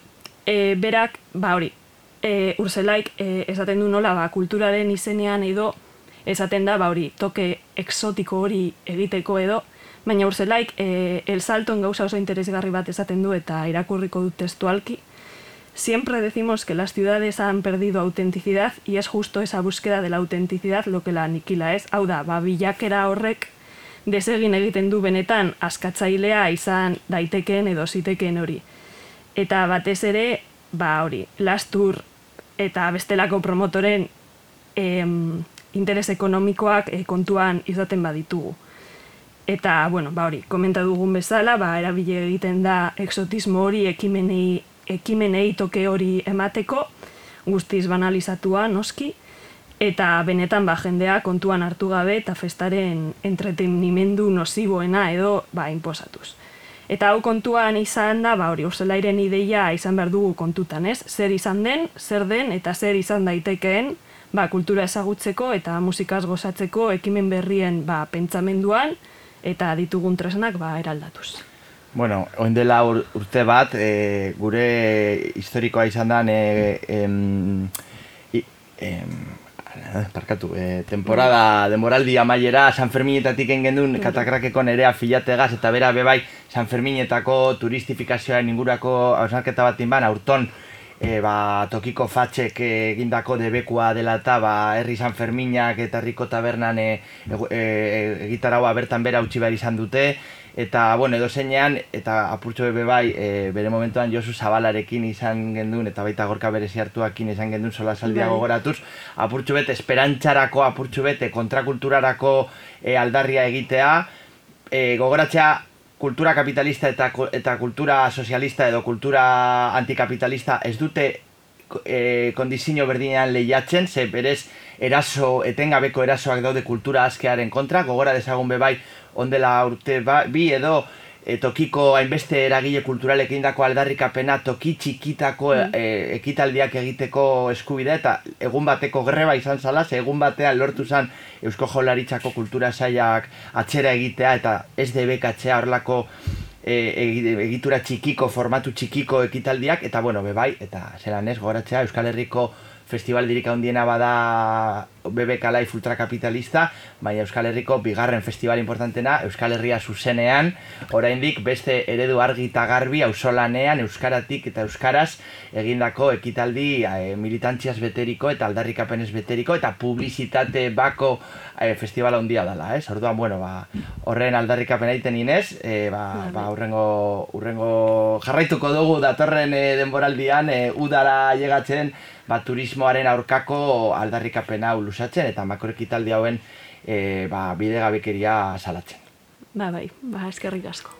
e, berak, ba hori, e, urzelaik e, esaten du nola ba, kulturaren izenean edo esaten da ba hori toke exotiko hori egiteko edo baina urzelaik e, el salton gauza oso interesgarri bat esaten du eta irakurriko dut testualki Siempre decimos que las ciudades han perdido autenticidad y es justo esa búsqueda de la autenticidad lo que la aniquila ez. Hau da, ba, bilakera horrek desegin egiten du benetan askatzailea izan daitekeen edo zitekeen hori. Eta batez ere, ba hori, lastur eta bestelako promotoren em, interes ekonomikoak eh, kontuan izaten baditugu. Eta, bueno, ba hori, komenta dugun bezala, ba, erabile egiten da exotismo hori ekimenei, ekimenei toke hori emateko, guztiz banalizatua, noski, eta benetan ba, jendea kontuan hartu gabe eta festaren entretenimendu nosiboena edo ba, inposatuz. Eta hau kontuan izan da, ba hori, urzelairen ideia izan behar dugu kontutan, ez? Zer izan den, zer den eta zer izan daitekeen, ba, kultura ezagutzeko eta musikaz gozatzeko ekimen berrien ba, pentsamenduan eta ditugun tresnak ba, eraldatuz. Bueno, oin dela ur- urte bat, e, gure historikoa izan da, e, em, i, em, parkatu, e, temporada, demoraldi amaiera, San Ferminetatik engendun katakrakeko nerea filategaz, eta bera bebai San Ferminetako turistifikazioaren ingurako hausnarketa bat inban, aurton, e, ba, tokiko fatxek egindako debekua dela eta ba, herri San Ferminak eta herriko tabernan e, egu- e, egitaraua bertan bera utzi behar izan dute, eta, bueno, edo zeinean, eta apurtxo bebe bai, e, bere momentuan Josu Zabalarekin izan gendun, eta baita gorka berezi hartuakin izan gendun sola saldia Bai. gogoratuz, apurtxo bet, esperantzarako, apurtxo bet, kontrakulturarako e, aldarria egitea, e, gogoratzea kultura kapitalista eta, eta kultura sozialista edo kultura antikapitalista ez dute e, kondizio berdinean lehiatzen, ze berez eraso, etengabeko erasoak daude kultura askearen kontra, gogora dezagun bebai ondela urte ba, bi edo e, tokiko hainbeste eragile kulturalek egindako aldarrikapena toki txikitako e, ekitaldiak egiteko eskubidea eta egun bateko greba izan zala, ze egun batean lortu zen Eusko Jaurlaritzako kultura sailak atzera egitea eta ez debekatzea horlako e, egi- egitura txikiko, formatu txikiko ekitaldiak, eta bueno, bebai, eta zelan ez, gogoratzea, Euskal Herriko festival dirika handiena bada BBK Life ultrakapitalista, baina Euskal Herriko bigarren festival importantena, Euskal Herria zuzenean, oraindik beste eredu argi eta garbi auzolanean euskaratik eta euskaraz egindako ekitaldi e, militantziaz beteriko eta aldarrikapenez beteriko eta publizitate bako e, festivala handia dela, ez? Orduan, bueno, ba, horren aldarrikapena egiten inez, e, ba, ba, urrengo, urrengo jarraituko dugu datorren e, denboraldian e, udara llegatzen ba, turismoaren aurkako aldarrikapena lusatzen eta makorekitaldi hauen e, ba, bidegabekeria salatzen. Ba, bai, ba, eskerrik asko.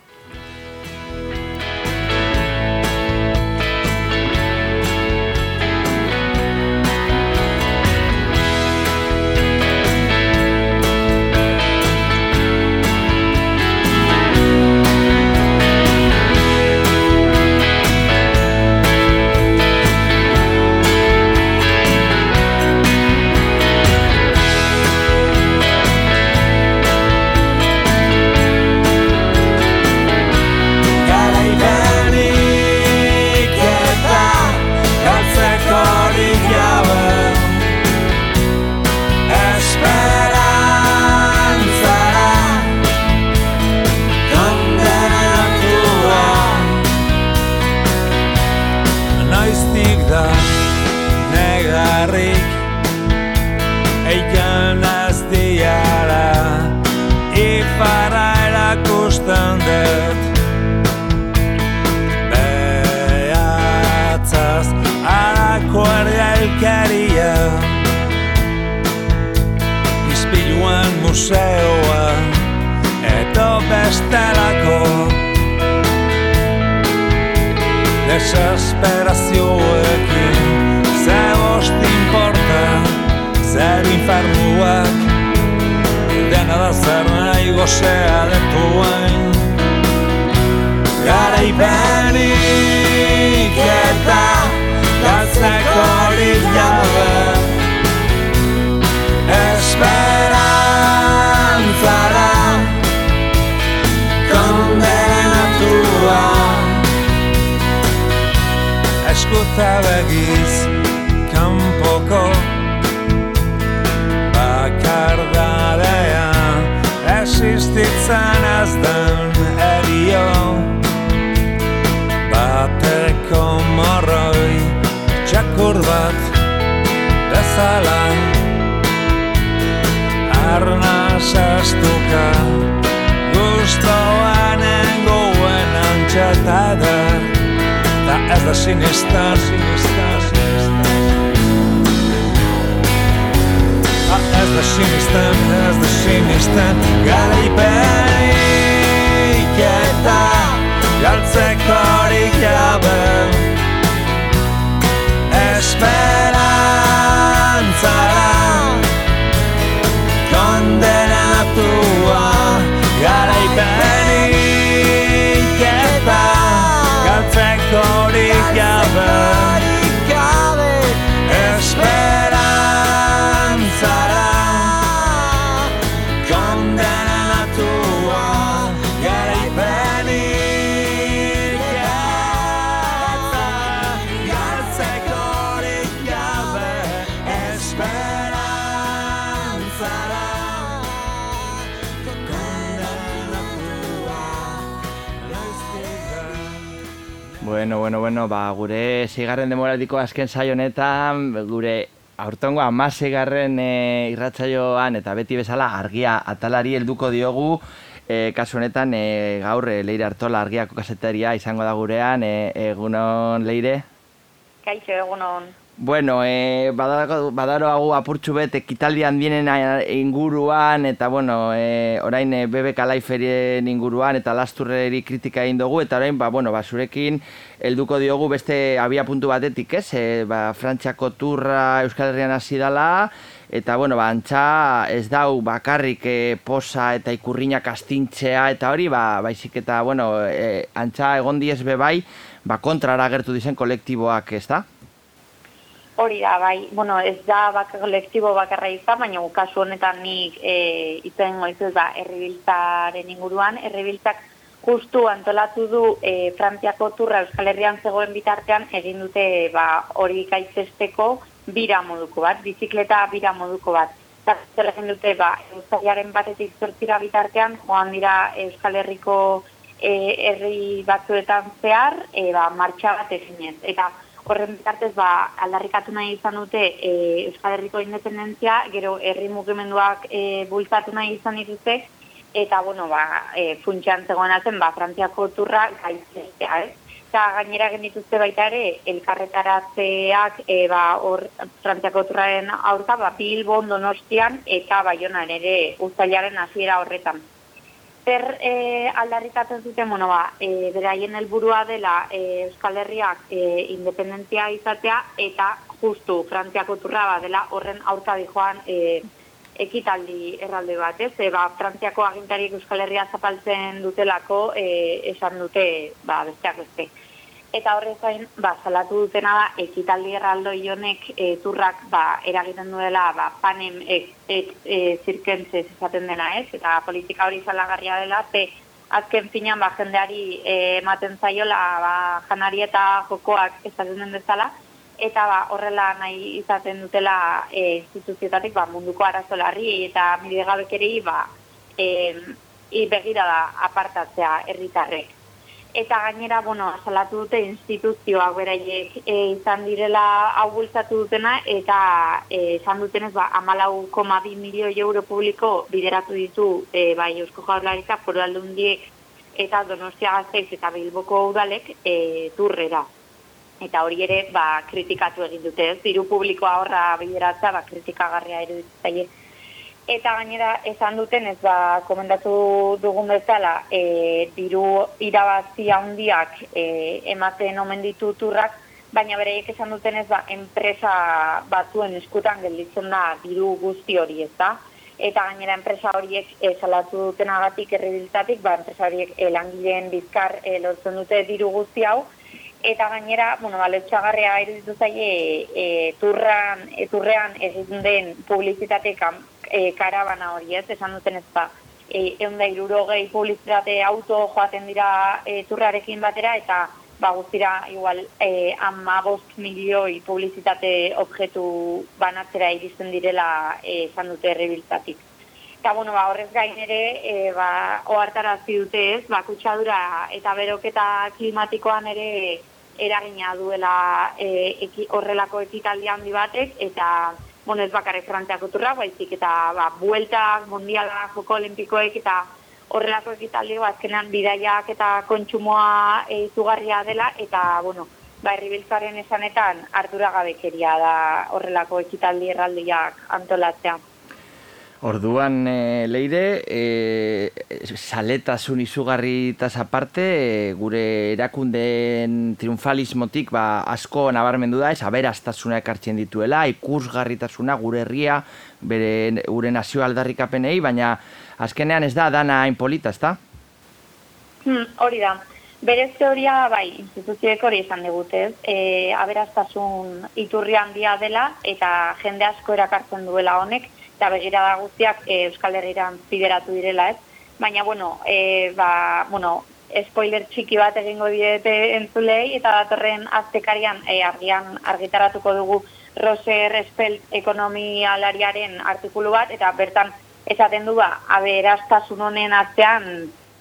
Desesperazioekin Ze bost importa Zer infernuak Dena da zer nahi gozea detuain Garaipenik eta galtzeko jabe begiz kanpoko bakardadea existitzen ez den erio bateko morroi txakur bat bezala. Arnaz estuka gustoa Ez da sinistan, sinistan Da ez da sinistan, ez da sinistan Garaipenik eta galtzekorik jabe Esperantzara. Kondenatua Bueno, bueno, ba, gure zeigarren demoraldiko azken saio honetan, gure aurtongo amaseigarren e, irratsaioan eta beti bezala argia atalari helduko diogu, e, kasu honetan e, gaur e, Leire Artola argiako kaseteria izango da gurean, e, egunon Leire? Kaixo, egunon. Bueno, e, badaro, badaro hau apurtxu bet ekitaldi handienen inguruan eta bueno, e, orain e, BBK Laiferien inguruan eta lasturreri kritika egin dugu eta orain ba, bueno, ba, zurekin helduko diogu beste abia puntu batetik, ez? E, ba, Frantziako turra Euskal Herrian hasi dala eta bueno, ba, antxa ez dau bakarrik e, posa eta ikurriñak astintzea eta hori, ba, baizik eta bueno, e, antxa egon diez bebai, ba, kontrara agertu dizen kolektiboak, ez da? Hori da, bai, bueno, ez da bak kolektibo bakarra izan, baina kasu honetan nik e, itzen goizuz da herribiltzaren inguruan. Herribiltzak justu antolatu du e, Frantziako turra Euskal Herrian zegoen bitartean egin dute ba, hori gaitzesteko bira moduko bat, bizikleta bira moduko bat. Eta zer egin dute, ba, Euskaliaren batetik zortzira bitartean, joan dira Euskal Herriko e, herri batzuetan zehar, e, ba, martxa bat eginez. Eta horren bitartez ba, aldarrikatu nahi izan dute e, Euskal Herriko independentzia, gero herri mugimenduak e, bultzatu nahi izan dituzte, eta bueno, ba, e, funtsean zegoena zen, ba, Frantziako turra gaitzestea, ez? Eta gainera genituzte baita ere, elkarretaratzeak e, ba, hor Frantziako turraren aurka, ba, Bilbon, Donostian, eta Baionan ere uztailaren hasiera horretan. Zer e, aldarrikatzen zuten, bueno, ba, e, beraien helburua dela e, Euskal Herriak e, independentzia izatea eta justu Frantziako turra dela horren aurka dijoan e, ekitaldi erralde bat, ez? E, ba, Frantziako agintariek Euskal Herria zapaltzen dutelako e, esan dute ba, besteak beste. Eta horrez gain, ba, salatu dutena da, ekitaldi erraldoi honek e, turrak ba, eragiten duela ba, panem ek, e, esaten dena ez, eta politika hori salagarria dela, ze azken finan ba, jendeari e, ematen zaiola ba, janari eta jokoak esaten den bezala, eta ba, horrela nahi izaten dutela e, instituzioetatik ba, munduko arazo larri eta midegabekeri ba, e, i begira da apartatzea herritarrek eta gainera, bueno, salatu dute instituzioak beraiek e, izan direla hau bultzatu dutena, eta e, esan dutenez, ba, amalau koma bi milioi euro publiko bideratu ditu e, bai Eusko Jaurlaritza, foru aldundiek eta Donostia Gazteiz eta Bilboko udalek e, turrera. Eta hori ere, ba, kritikatu egin dute, ez? Diru publikoa horra bideratza, ba, kritikagarria eruditzaile. Eta gainera esan duten ez ba komendatu dugun bezala, e, diru irabazi handiak e, ematen omen ditu turrak, baina bereiek esan duten ez ba enpresa batzuen eskutan gelditzen da diru guzti hori, ez da? Eta gainera enpresa horiek e, salatu dutenagatik errebiltatik, ba enpresa horiek e, langileen bizkar e, lortzen dute diru guzti hau, eta gainera, bueno, ba, lotxagarrea iruditu zaie e, turran, e, turrean egin den publizitate kam, e, karabana hori ez, esan duten ez ba, e, egun da irurogei publizitate auto joaten dira e, turrarekin batera, eta ba, guztira igual e, ama bost milioi publizitate objektu banatzera iristen direla e, esan dute errebiltatik. Eta, bueno, ba, horrez gain ere, e, ba, ohartarazi dute ez, ba, kutsadura eta beroketa klimatikoan ere eragina duela e, eki, horrelako ekitaldi handi batek, eta bueno, ez bakarrik frantziako turra, baizik eta ba, bueltak, mundiala, joko olimpikoek eta horrelako ekitaldi ba, azkenean bidaiak eta kontsumoa e, dela eta bueno, ba herribiltzaren esanetan ardura gabekeria da horrelako ekitaldi erraldiak antolatzea. Orduan, e, leire, e, saletasun izugarritaz aparte, e, gure erakundeen triunfalismotik ba, asko nabarmendu da, ez aberaztasuna ekartzen dituela, ikusgarritasuna gure herria, bere gure nazio aldarrikapenei, baina azkenean ez da dana hain polita, ez da? Hmm, hori da. Berez teoria, bai, instituzioek hori izan digutez, e, aberaztasun iturri handia dela eta jende asko erakartzen duela honek, eta begirada guztiak e, Euskal Herriran bideratu direla, ez? Baina, bueno, e, ba, bueno, spoiler txiki bat egingo diete entzulei, eta datorren aztekarian e, argian argitaratuko dugu Roser Espelt ekonomialariaren artikulu bat, eta bertan esaten du ba, aberaztasun honen atzean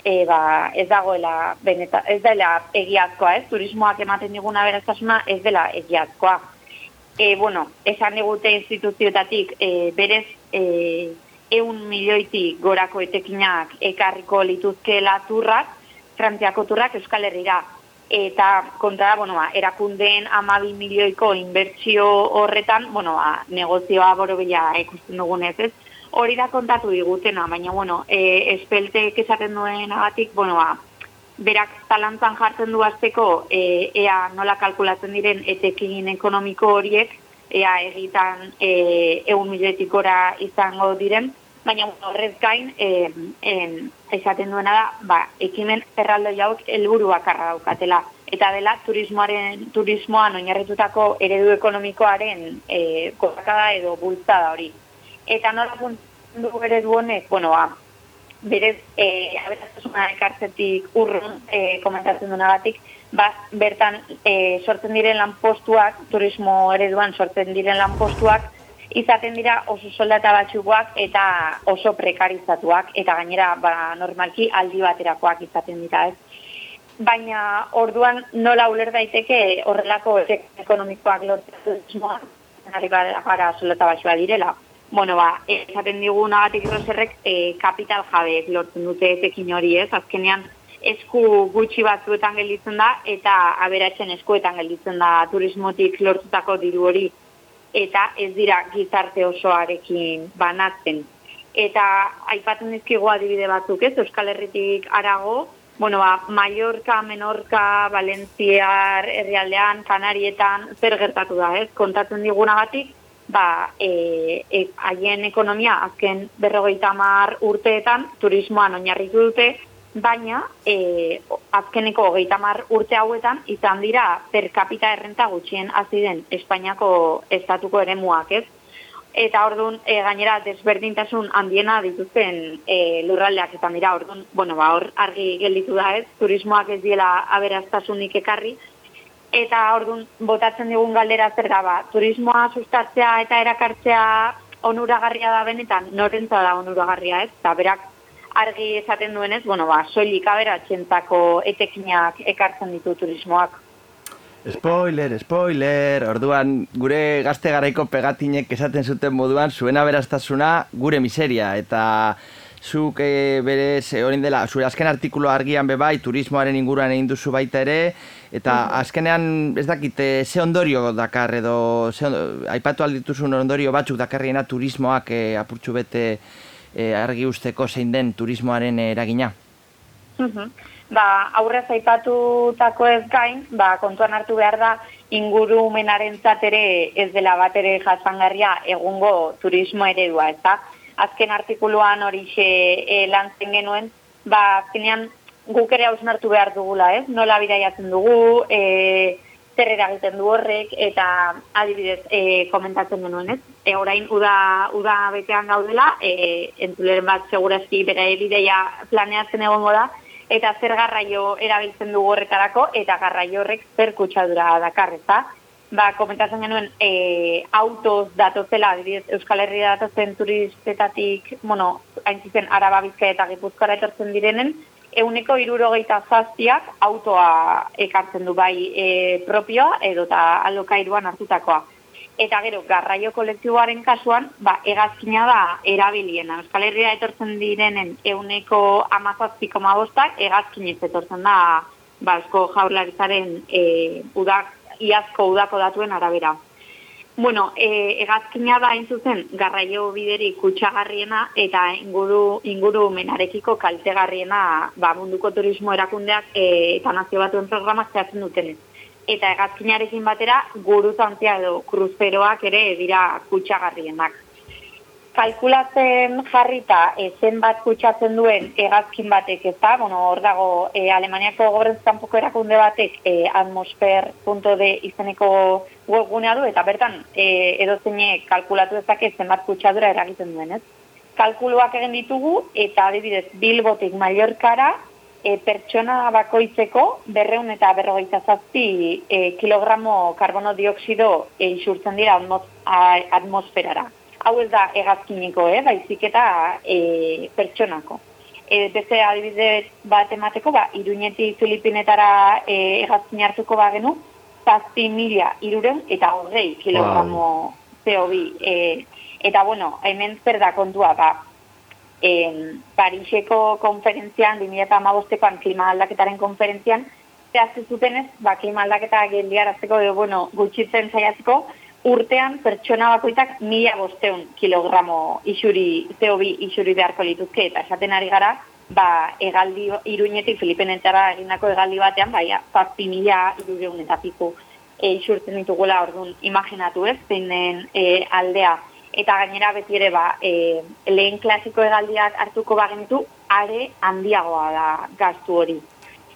e, ba, ez dagoela beneta, ez dela egiazkoa, ez? Turismoak ematen digun aberaztasuna ez dela egiazkoa. E, bueno, esan digute instituzioetatik e, berez e, eun milioitik gorako etekinak ekarriko lituzke turrak, frantziako turrak Euskal Herrira. Eta kontra bueno, ba, erakundeen amabi milioiko inbertsio horretan, bueno, ba, negozioa borobila ikusten dugunez ez. Hori da kontatu digutena, baina, bueno, e, espeltek esaten duen agatik, bueno, ba, berak talantzan jartzen du azteko e, ea nola kalkulatzen diren etekin ekonomiko horiek, ea egitan e, egun milioetik gora izango diren, baina horrez gain, e, en, esaten duena da, ba, ekimen erraldo jauk helburu bakarra daukatela. Eta dela, turismoaren, turismoan oinarritutako eredu ekonomikoaren e, edo bultzada hori. Eta nola puntu eredu honek, bueno, ba, berez, e, aberaztasuna ekartzetik urrun, e, komentatzen duna batik, ba, bertan e, sortzen diren lanpostuak, turismo ereduan sortzen diren lanpostuak, izaten dira oso soldata batxukoak eta oso prekarizatuak, eta gainera ba, normalki aldi baterakoak izaten dira ez. Baina orduan nola uler daiteke horrelako ekonomikoak lortzen turismoa, gara soldata batxua direla bueno, ba, esaten digun agatik roserrek e, kapital jabeek lortzen dute etekin hori ez, azkenean esku gutxi batzuetan gelditzen da eta aberatzen eskuetan gelditzen da turismotik lortutako diru hori. Eta ez dira gizarte osoarekin banatzen. Eta aipatzen dizkigu adibide batzuk ez, Euskal Herritik arago, bueno, ba, Mallorca, Menorca, Valentziar, herrialdean, Kanarietan, zer gertatu da ez, kontatzen digunagatik, ba, e, e, haien ekonomia azken berrogeita mar urteetan turismoan oinarritu dute, baina e, azkeneko hogeita mar urte hauetan izan dira per capita errenta gutxien hasi den Espainiako estatuko eremuak, ez? Eta orduan e, gainera desberdintasun handiena dituzten e, lurraldeak izan dira. Orduan, bueno, ba, hor argi gelditu da, ez? Turismoak ez diela aberastasunik ekarri, eta ordun botatzen digun galdera zer da ba, turismoa sustatzea eta erakartzea onuragarria da benetan, norentza da onuragarria ez, eta berak argi esaten duenez, bueno, ba, soilik aberatxentzako etekinak ekartzen ditu turismoak. Spoiler, spoiler, orduan gure gazte garaiko pegatinek esaten zuten moduan zuen aberastasuna gure miseria, eta zuk e, berez, e, dela, zure azken artikulu argian bebai, turismoaren inguruan egin duzu baita ere, eta azkenean ez dakit, e, ze ondorio dakar edo, ze aipatu aldituzun ondorio batzuk dakarriena turismoak e, apurtxu bete e, argi usteko zein den turismoaren eragina? Ba, aurrez aipatutako ez gain, ba, kontuan hartu behar da, ingurumenaren zatere ez dela bat ere jasangarria egungo turismo eredua, ez da? Azken artikuluan hori xe e, lan zen genuen, ba, azkenean guk ere hausnartu behar dugula, ez? Nola bidaiatzen dugu, e, zer eragiten du horrek, eta adibidez e, komentatzen genuen, ez? E, orain, uda, uda betean gaudela, e, entzuleren bat segurazki bera bideia planeatzen egongo da, eta zer garraio erabiltzen dugu horretarako, eta garraio horrek zer kutsadura dakar, ez ba, komentatzen genuen e, autos datozela, adibidez, Euskal Herria datozen turistetatik, bueno, hain zizen, Araba Bizka eta Gipuzkoara etortzen direnen, euneko irurogeita zaztiak autoa ekartzen du bai e, propioa edo eta alokairuan hartutakoa. eta gero garraio kolektiboaren kasuan, ba, egazkina da erabiliena. Euskal Herria etortzen direnen euneko amazazpiko mabostak, egazkinez etortzen da ba, esko jaurlaritzaren e, udak, iazko udako datuen arabera. Bueno, e, egazkina da hain zuzen garraio bideri kutsagarriena eta inguru, inguru menarekiko kaltegarriena ba, munduko turismo erakundeak e, eta nazio batuen programak zehatzen dutenez eta egazkinarekin batera guruzantzia edo kruzperoak ere dira kutsagarrienak. Kalkulatzen jarrita e, zenbat kutsatzen duen egazkin batek ez da, bueno, hor dago e, Alemaniako goberenzkanpoko erakunde batek e, atmosfer.de izeneko webgunea du, eta bertan e, edo zeine kalkulatu ezak zenbat kutsadura eragiten duen, ez? Kalkuluak egin ditugu eta adibidez Bilbotik Mallorcara e, pertsona bakoitzeko berreun eta berrogeita zazpi e, kilogramo karbono dioksido e, isurtzen dira atmosferara. Hau ez da egazkiniko, eh, baizik eta e, pertsonako. E, beste adibide bat emateko, ba, iruñeti Filipinetara e, egazkin hartuko bagenu, zazpi mila iruren eta horrei kilogramo wow. CO2. E, eta bueno, hemen zer da kontua, ba, en Pariseko konferentzian, 2008an klima aldaketaren konferentzian, zehazte zutenez, ba, klima aldaketa geldiarazteko, edo, bueno, gutxitzen zaiatzeko, urtean pertsona bakoitak mila bosteun kilogramo isuri, CO2 isuri beharko lituzke, eta esaten ari gara, ba, egaldi, iruñetik Filipenetara egindako egaldi batean, bai, zazpi mila irureun eta piku e, isurtzen ditugula, orduan, imaginatu ez, zein den e, aldea, eta gainera beti ere ba, e, lehen klasiko egaldiak hartuko bagenitu, are handiagoa da gaztu hori.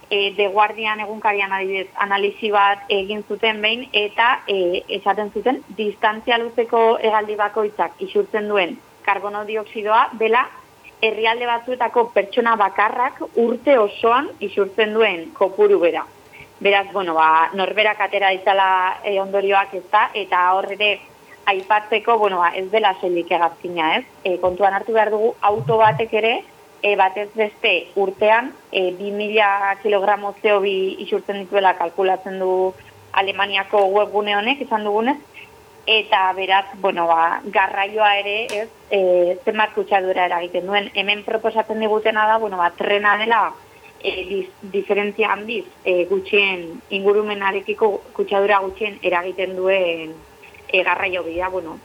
E, de Guardian egunkarian adibidez analizi bat egin zuten behin eta e, esaten zuten distantzia luzeko egaldi bakoitzak isurtzen duen karbono dioksidoa bela herrialde batzuetako pertsona bakarrak urte osoan isurtzen duen kopuru bera. Beraz, bueno, ba, norberak atera ditzala e, ondorioak ez da, eta horre aipatzeko, bueno, ba, ez dela zelik egazkina, ez? E, kontuan hartu behar dugu, auto batek ere, e, batez beste urtean, e, 2000 kilogramo CO2 isurtzen dituela kalkulatzen du Alemaniako webgune honek, izan dugunez, eta beraz, bueno, ba, garraioa ere, ez, e, zenbat kutsadura eragiten duen. Hemen proposatzen digutena da, bueno, ba, trena dela, e, diz, diferentzia handiz, e, gutxien, ingurumenarekiko kutsadura gutxien eragiten duen e, garraio bidea, bueno,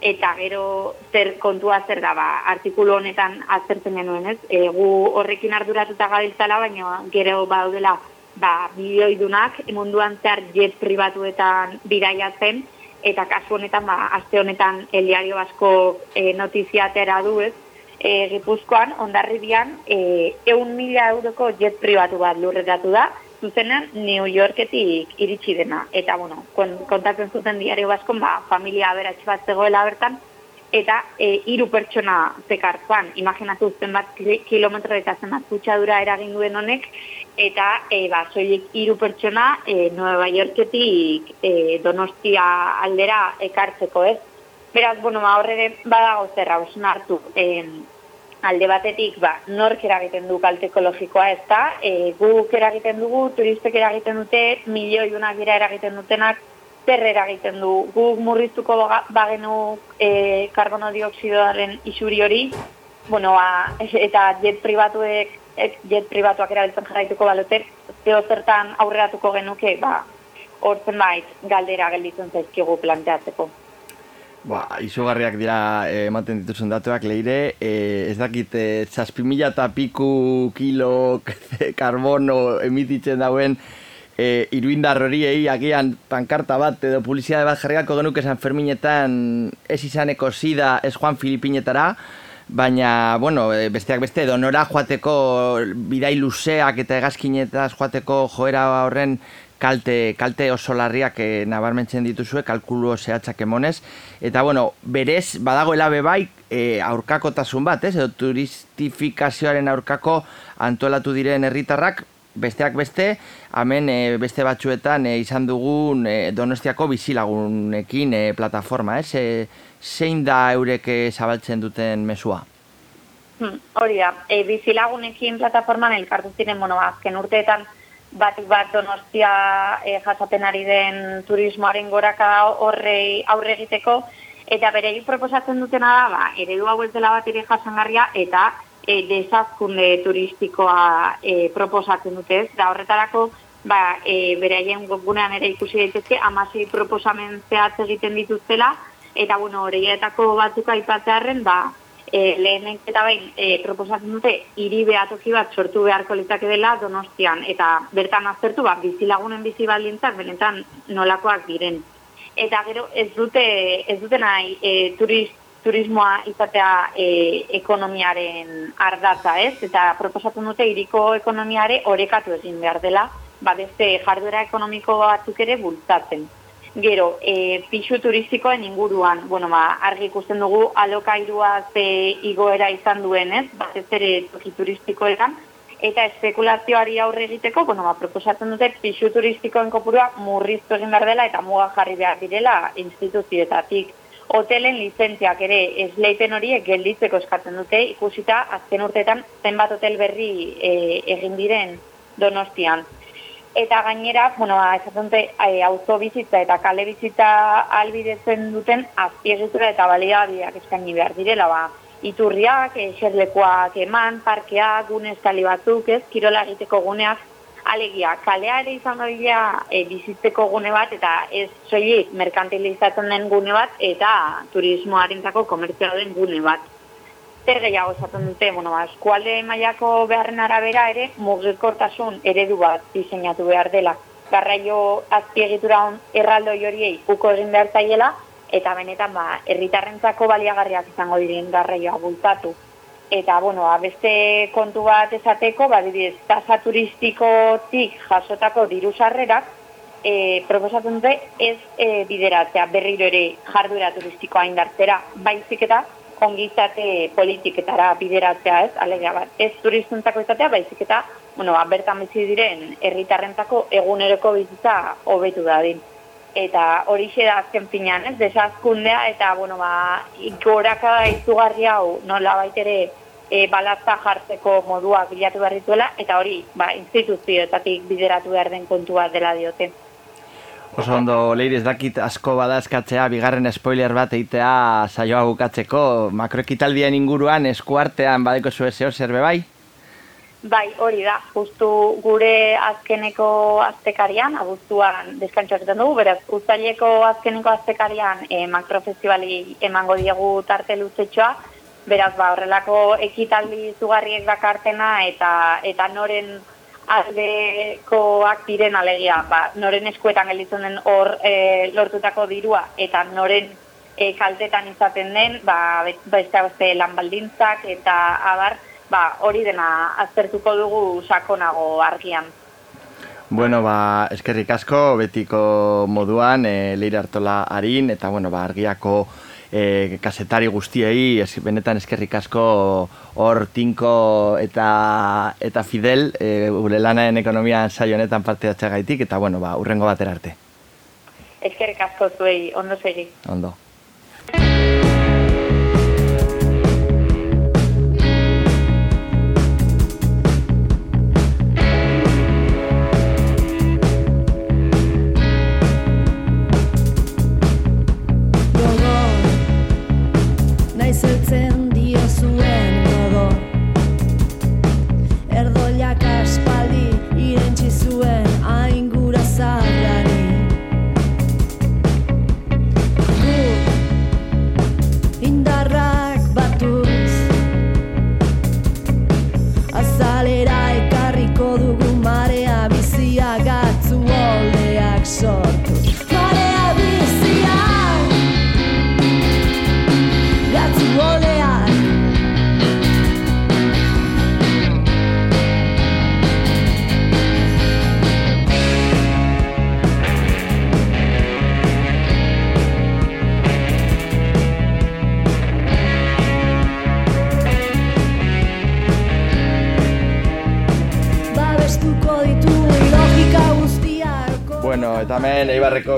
eta gero zer kontua zer da, ba, artikulu honetan azertzen genuen, ez? E, gu horrekin arduratuta gabiltzala, baina gero baudela ba, bideoidunak munduan zehar jet pribatuetan bidaiatzen, eta kasu honetan, ba, aste honetan eliario asko e, notiziatera du, ez? E, Gipuzkoan, ondarribian, e, eun mila euroko jet pribatu bat lurretatu da, zuzenean New Yorketik iritsi dena. Eta, bueno, kontatzen zuten diario baskon, ba, familia aberatxe bat zegoela bertan, eta e, iru pertsona zekartuan, imaginatu zen bat kilometro eta zen bat eragin duen honek, eta, e, ba, soilik iru pertsona e, Nueva Yorketik e, donostia aldera ekartzeko, ez? Beraz, bueno, ba, horre badago zerra, hartu, e, alde batetik ba, nork eragiten du kalte ekologikoa ez da, e, guk eragiten dugu, turistek eragiten dute, milioi unak dira eragiten dutenak, zer eragiten du, guk murriztuko bagenu e, karbono dioksidoaren isuri hori, bueno, ba, eta jet pribatuek, jet pribatuak erabiltzen jarraituko balotek, zeo zertan aurreratuko genuke, ba, hortzen bait, galdera gelditzen zaizkigu planteatzeko. Ba, izugarriak dira eh, ematen dituzen datuak leire, eh, ez dakit, eh, mila eta piku kilo karbono emititzen dauen eh, iruindar horiei agian pankarta bat edo publizitate bat jarriako genuke San Ferminetan ez izaneko zida ez Juan Filipinetara, baina, bueno, besteak beste, donora joateko bidai luzeak eta egazkinetaz joateko joera horren kalte, kalte oso larriak e, nabarmentzen dituzue, kalkulu zehatzak emonez. Eta, bueno, berez, badagoela bebai, e, aurkakotasun bat, ez? Edo turistifikazioaren aurkako antolatu diren herritarrak besteak beste, hemen e, beste batzuetan e, izan dugun e, donostiako bizilagunekin e, plataforma, ez? E, zein da eureke zabaltzen duten mesua? Hmm, hori da, e, bizilagunekin plataforman elkartu ziren, bueno, azken urteetan batik bat donostia e, jasaten ari den turismoaren goraka horrei aurre egiteko, eta bere proposatzen dutena da, ba, eredu hau ez dela bat ere jasangarria, eta e, desazkunde turistikoa e, proposatzen dute, da horretarako, ba, e, beraien webgunean ere ikusi daitezke, amasi proposamen zehatz egiten dituztela, eta bueno, horietako batzuk aipatzearen, ba, e, lehenek eta bain e, proposatzen dute hiri behatoki bat sortu beharko litzake dela donostian, eta bertan aztertu, ba, bizilagunen bizi baldintzak benetan nolakoak diren. Eta gero ez dute, ez dute nahi e, turist, turismoa izatea e, ekonomiaren ardatza, ez? Eta proposatzen dute iriko ekonomiare orekatu egin behar dela, ba, beste jarduera ekonomiko batzuk ere bultzatzen. Gero, e, pixu turistikoen inguruan, bueno, ba, argi ikusten dugu alokairua ze igoera izan duen, ez? Bat ez ere toki turistikoetan, eta espekulazioari aurre egiteko, bueno, ba, proposatzen dute pixu turistikoen kopurua murriztu egin behar dela eta muga jarri behar direla instituzioetatik. Hotelen lizentziak ere esleipen horiek gelditzeko eskatzen dute, ikusita azken urteetan zenbat hotel berri e, egin diren donostian eta gainera, bueno, ba, esatzen dute, e, autobizitza eta kale bizitza albidetzen duten azpiegitura eta baliabideak eskaini behar direla, ba, iturriak, eserlekoak eman, parkeak, gune estali batzuk, ez, kirola egiteko guneak, alegia, kalea ere izan dira e, bizitzeko gune bat, eta ez soilik merkantilizatzen den gune bat, eta turismoaren zako komertzioa gune bat zer gehiago esaten dute, bueno, ba, eskualde mailako beharren arabera ere mugikortasun eredu bat diseinatu behar dela. Garraio azpiegitura on erraldo horiei uko egin behar zaiela, eta benetan ba, herritarrentzako baliagarriak izango diren garraioa bultatu. Eta, bueno, ba, beste kontu bat esateko, ba, didez, tasa turistikotik jasotako diru sarrerak, e, proposatzen dute ez e, bideratzea berriro ere jarduera turistikoa indartzera, baizik eta ongizate politiketara bideratzea ez, alegea bat, ez turistuntzako izatea, baizik eta, bueno, ba, bertan bizi diren herritarrentzako eguneroko bizitza hobetu dadin. Eta hori da azken finan, ez, desazkundea, eta, bueno, ba, goraka izugarri hau, nola baitere, e, balazta jartzeko modua bilatu behar dituela, eta hori, ba, instituzioetatik bideratu behar den kontua dela dioten. Oso ondo, leire, ez dakit asko badazkatzea, bigarren spoiler bat eitea saioa bukatzeko, makroekitaldien inguruan, eskuartean badeko zuen zeo zerbe bai? Bai, hori da, justu gure azkeneko aztekarian, abuztuan deskantxoak dugu, beraz, ustaileko azkeneko aztekarian e, makrofestibali emango diegu tarte luzetxoa, beraz, ba, horrelako ekitaldi zugarriek dakartena eta eta noren aldekoak diren alegia, ba, noren eskuetan gelditzen den hor e, lortutako dirua eta noren e, kaltetan izaten den, ba, beste beste lan baldintzak eta abar, ba, hori dena aztertuko dugu sakonago argian. Bueno, ba, eskerrik asko, betiko moduan, e, leire hartola harin, eta bueno, ba, argiako e, kasetari guztiei, ez, benetan eskerrik asko hor tinko eta, eta fidel e, gure lanaen ekonomian saio honetan parte gaitik, eta bueno, ba, urrengo batera arte. Eskerrik asko zuei, ondo segi. Ondo.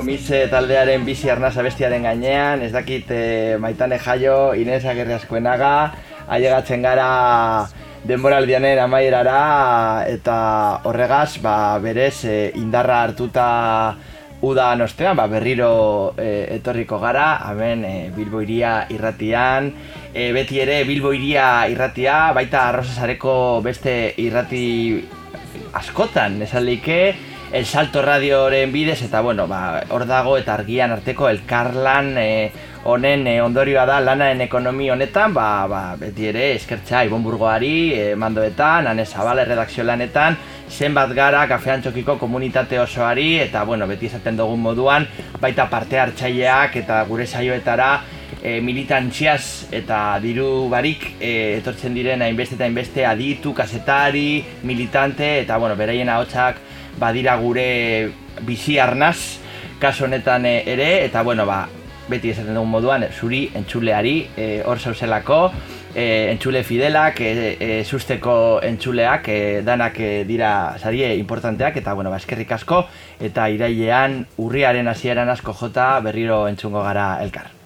Eibarreko mise taldearen bizi arnasa bestiaren gainean, ez dakit e, maitane jaio, Inez Agerri askoenaga, ailegatzen gara denboraldianen amaierara eta horregaz ba, berez e, indarra hartuta uda ostean ba, berriro e, etorriko gara, hemen e, Bilbo iria irratian, e, beti ere Bilbo iria irratia, baita arrozasareko beste irrati askotan, esan leike, El Salto Radioren bidez, eta bueno, ba, hor dago eta argian arteko elkarlan e, honen e, ondorioa da lanaren ekonomi honetan, ba, ba, beti ere eskertza Ibon Burgoari, e, mandoetan, Ane Zabala redakzio lanetan, zenbat gara kafean txokiko komunitate osoari, eta bueno, beti esaten dugun moduan, baita parte hartzaileak eta gure saioetara, e, militantziaz eta diru barik e, etortzen diren hainbeste eta hainbeste aditu, kasetari, militante, eta bueno, beraien ahotsak badira gure bizi arnaz kaso honetan e, ere eta bueno ba beti esaten dugun moduan zuri entzuleari e, hor zauzelako e, entzule fidelak e, e, susteko entzuleak e, danak dira sarie importanteak eta bueno ba eskerrik asko eta irailean urriaren hasieran asko jota berriro entzungo gara elkar